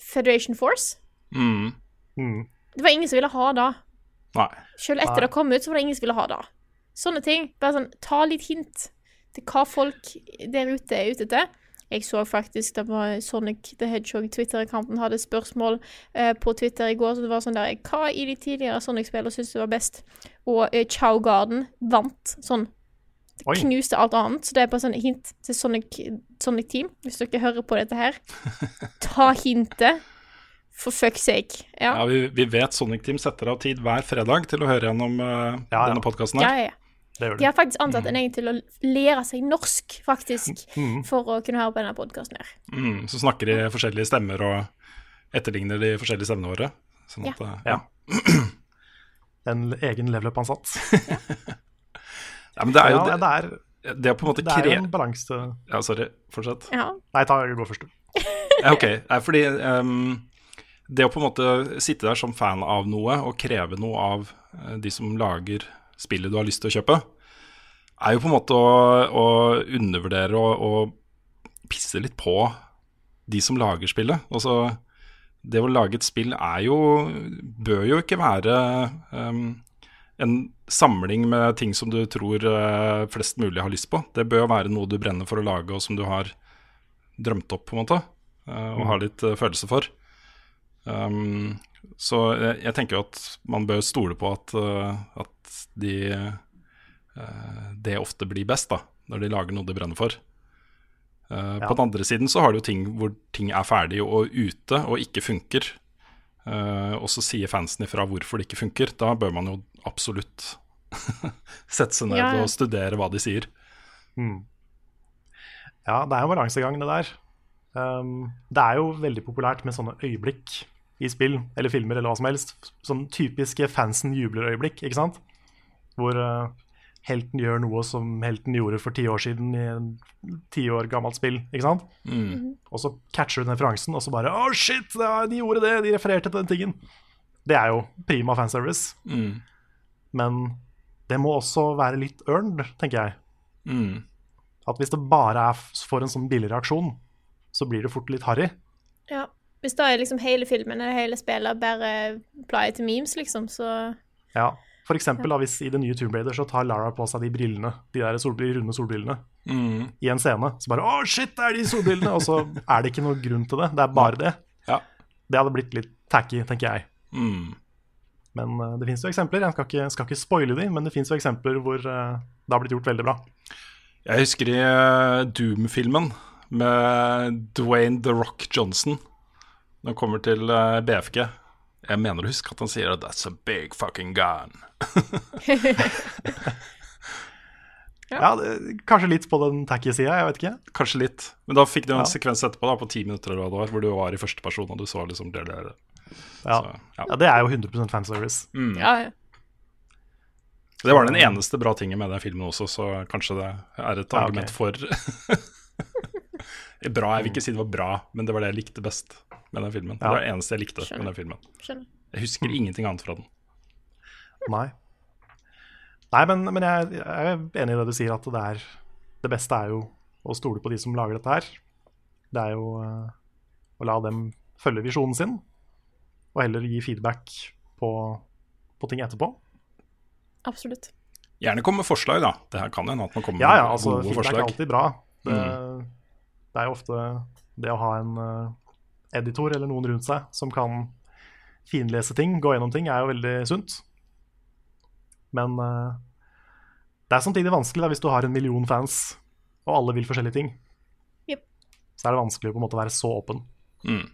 Federation Force. mm. Mm. Det var ingen som ville ha det. Nei. Selv etter Nei. det kom ut, så var det ingen som ville ha det. Sånne ting. Bare sånn, ta litt hint til hva folk der ute er ute etter. Jeg så faktisk det var Sonic the Hedgehog Twitter-accounten hadde spørsmål eh, på Twitter i går. Så det var sånn der Hva i de tidligere Sonic-spillene syns du var best? Og eh, Chow Garden vant sånn. Oi. Knuste alt annet. Så det er bare sånn hint til Sonic, Sonic Team. Hvis dere hører på dette her, *laughs* ta hintet. For fuck's sake. Ja. Ja, vi, vi vet Sonic Team setter av tid hver fredag til å høre gjennom uh, Ja, ja. denne podkasten Ja, her. ja, ja. Det gjør De har faktisk ansatt en egen til å lære seg norsk, faktisk, *laughs* Mm. for å kunne høre på denne podkasten her. Mm, så snakker de forskjellige stemmer og etterligner de forskjellige stemmene våre. Sånn at, eh, Ja. En egen level up-ansatt. *laughs* ja, men det er jo det, det er, det er på en måte det er en balanse Ja, sorry. Fortsett. Ja. Nei, ta, gå først, du. Ok. Nei, fordi um, det å på en måte sitte der som fan av noe og kreve noe av eh, de som lager spillet du har lyst til å kjøpe, er jo på en måte å, å undervurdere og, pisse litt på de som lager spillet. Altså, det å lage et spill er jo Bør jo ikke være um, en samling med ting som du tror uh, flest mulig har lyst på. Det bør jo være noe du brenner for å lage, og som du har drømt opp, på en måte. Uh, og har litt uh, følelse for. Um, så jeg, jeg tenker jo at man bør stole på at, eh, at de eh, Det ofte blir best, da, når de lager noe de brenner for. Eh, Ja. På den andre siden så har du jo ting hvor ting er ferdig og ute og ikke funker. Eh, og så sier fansen ifra hvorfor det ikke funker. Da bør man jo absolutt *laughs* sette seg ned Ja, ja. og studere hva de sier. Ja, det er jo en balansegang, det der. Um, det er jo veldig populært med sånne øyeblikk i spill eller filmer eller hva som helst. Sånn typiske fansen jubler-øyeblikk, ikke sant? Hvor uh, helten gjør noe som helten gjorde for ti år siden i en ti år gammelt spill, ikke sant? Og så catcher du den referansen, og så bare Å, shit, det er- de gjorde det! De refererte til den tingen. Det er jo prima fanservice. Mm. Men det må også være litt earned, tenker jeg. Mm. At hvis det bare er for en sånn billig reaksjon, så blir det fort litt harry. Ja. Hvis da er liksom hele filmen eller hele spillet bare play til memes, liksom, så Ja. For eksempel da, hvis i det nye Tomb Raider så tar Lara på seg de brillene, de der sol runde solbrillene, Mm. i en scene. Så bare 'Å, shit, det er de solbrillene!' Og så er det ikke noen grunn til det. Det er bare det. Ja. Det hadde blitt litt tacky, tenker jeg. Mm. Men uh, det fins jo eksempler. Jeg skal ikke, skal ikke spoile de, men det fins jo eksempler hvor uh, det har blitt gjort veldig bra. Jeg husker i uh, Doom-filmen med Dwayne The Rock Johnson. Når det kommer til eh, BFG. Jeg mener å huske at han sier at 'that's a big fucking gun'. *laughs* Ja, det, Kanskje litt på den tacky sida, jeg vet ikke. Kanskje litt. Men da fikk du en Ja. sekvens etterpå da, på ti minutter eller hva det var, hvor du var i første person og du så liksom det der. Ja, Så, ja. ja Det er jo 100% fanservice. ja, ja. Det var den eneste bra tingen med den filmen også, så kanskje det er et Ja, okay. argument for *laughs* Bra, jeg vil ikke si det var bra, men det var det jeg likte best med den filmen. Det var det eneste jeg likte Skjønner. med den filmen. Skjønner. Jeg husker ingenting annet fra den. Nei. Nei, men, men jeg, jeg er enig i det du sier, at det, er, det beste er jo å stole på de som lager dette her. Det er jo uh, å la dem følge visjonen sin, og heller gi feedback på, på ting etterpå. Absolutt. Gjerne komme med forslag, da. Det her kan hende at man kommer Ja, ja, med altså gode feedback er alltid bra. Det, det er jo ofte det å ha en eh, editor eller noen rundt seg som kan finlese ting, gå gjennom ting, er jo veldig sunt. Men eh, det er samtidig vanskelig da, hvis du har en million fans, og alle vil forskjellige ting. Yep. Så er det vanskelig å på en måte være så åpen. Mm.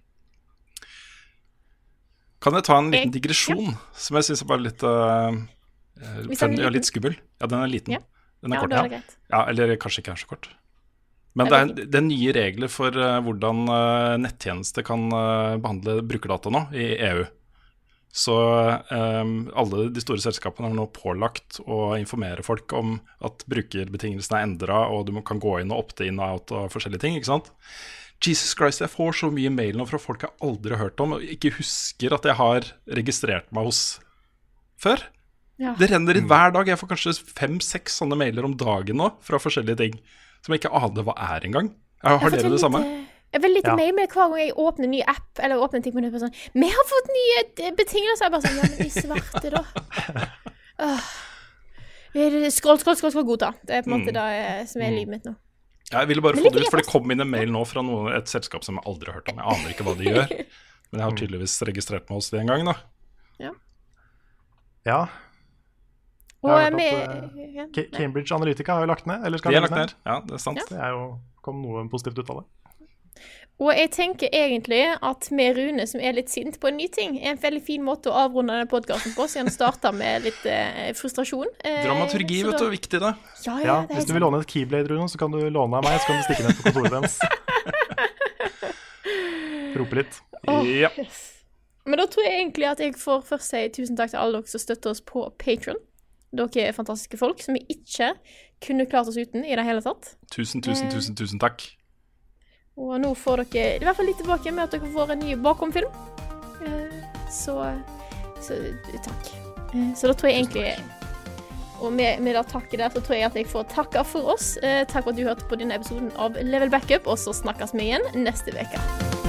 Kan jeg ta en liten Jeg- digresjon som jeg syns var litt uh, er funny og litt skummel? Ja, den er liten. Ja. Den er Ja, kort, er ja. ja. Eller kanskje ikke er så kort. Men Det er det er nye regler for eh, hvordan uh, nettjenester kan eh, behandle brukerdata nå i EU. Så um, alle de store selskapene har nå pålagt å informere folk om at brukerbetingelsene er endra, og du kan gå inn og opte inn og out og forskjellige ting. ikke sant? Jesus Christ, jeg får så mye mail nå fra folk jeg aldri har hørt om, og ikke husker at jeg har registrert meg hos før. Ja. Det renner inn hver dag. Jeg får kanskje fem-seks sånne mailer om dagen nå fra forskjellige ting som jeg ikke aner hva er engang. Har Jeg har dere det samme? Jeg vil litt Ja. mail med hver gang jeg åpner en ny app eller åpner en ting på nytt. Sånn, Vi har fått nye eh, betingelser. Jeg bare sånn, ja, men de svarte, da. *laughs* Skål, skål, Skroll, skroll, skroll, skroll, godta. Det er på en måte det eh, som er livet mitt nå. Jeg ville bare få det ut, for det kom inn en mail nå fra noe, et selskap som jeg aldri har hørt om. Jeg aner ikke hva de gjør. *laughs* Men jeg har tydeligvis registrert meg hos de en gang, da. Ja. Ja, Og at, uh, Cambridge Analytica har jo lagt ned. Eller skal De har lagt ned. Ja, det er sant. Det er jo, kom noe positivt ut av det. Og jeg tenker egentlig at med Rune, som er litt sint på en ny ting, er en veldig fin måte å avrunde denne podkasten på, siden han starta med litt eh, frustrasjon. Eh, Dramaturgi, vet da- du. Viktig, det. Ja, ja, Ja, det er Hvis du vil låne et Keyblade, Rune, så kan du låne av meg, så kan du stikke ned på kontoret deres. *laughs* Rope litt. Oh, Ja. yes. Men da tror jeg egentlig at jeg får først si tusen takk til alle dere som støtter oss på Patron. Dere er fantastiske folk som vi ikke kunne klart oss uten i det hele tatt. Tusen, tusen, tusen, tusen takk. Og nå får dere i hvert fall litt tilbake med at dere får en ny bakomfilm. Eh, Så, så takk. Eh, Så da tror jeg egentlig Og med, med det takket der, så tror jeg at jeg får takke for oss. Eh, Takk for at du hørte på denne episoden av Level Backup, og så snakkes vi igjen neste uke.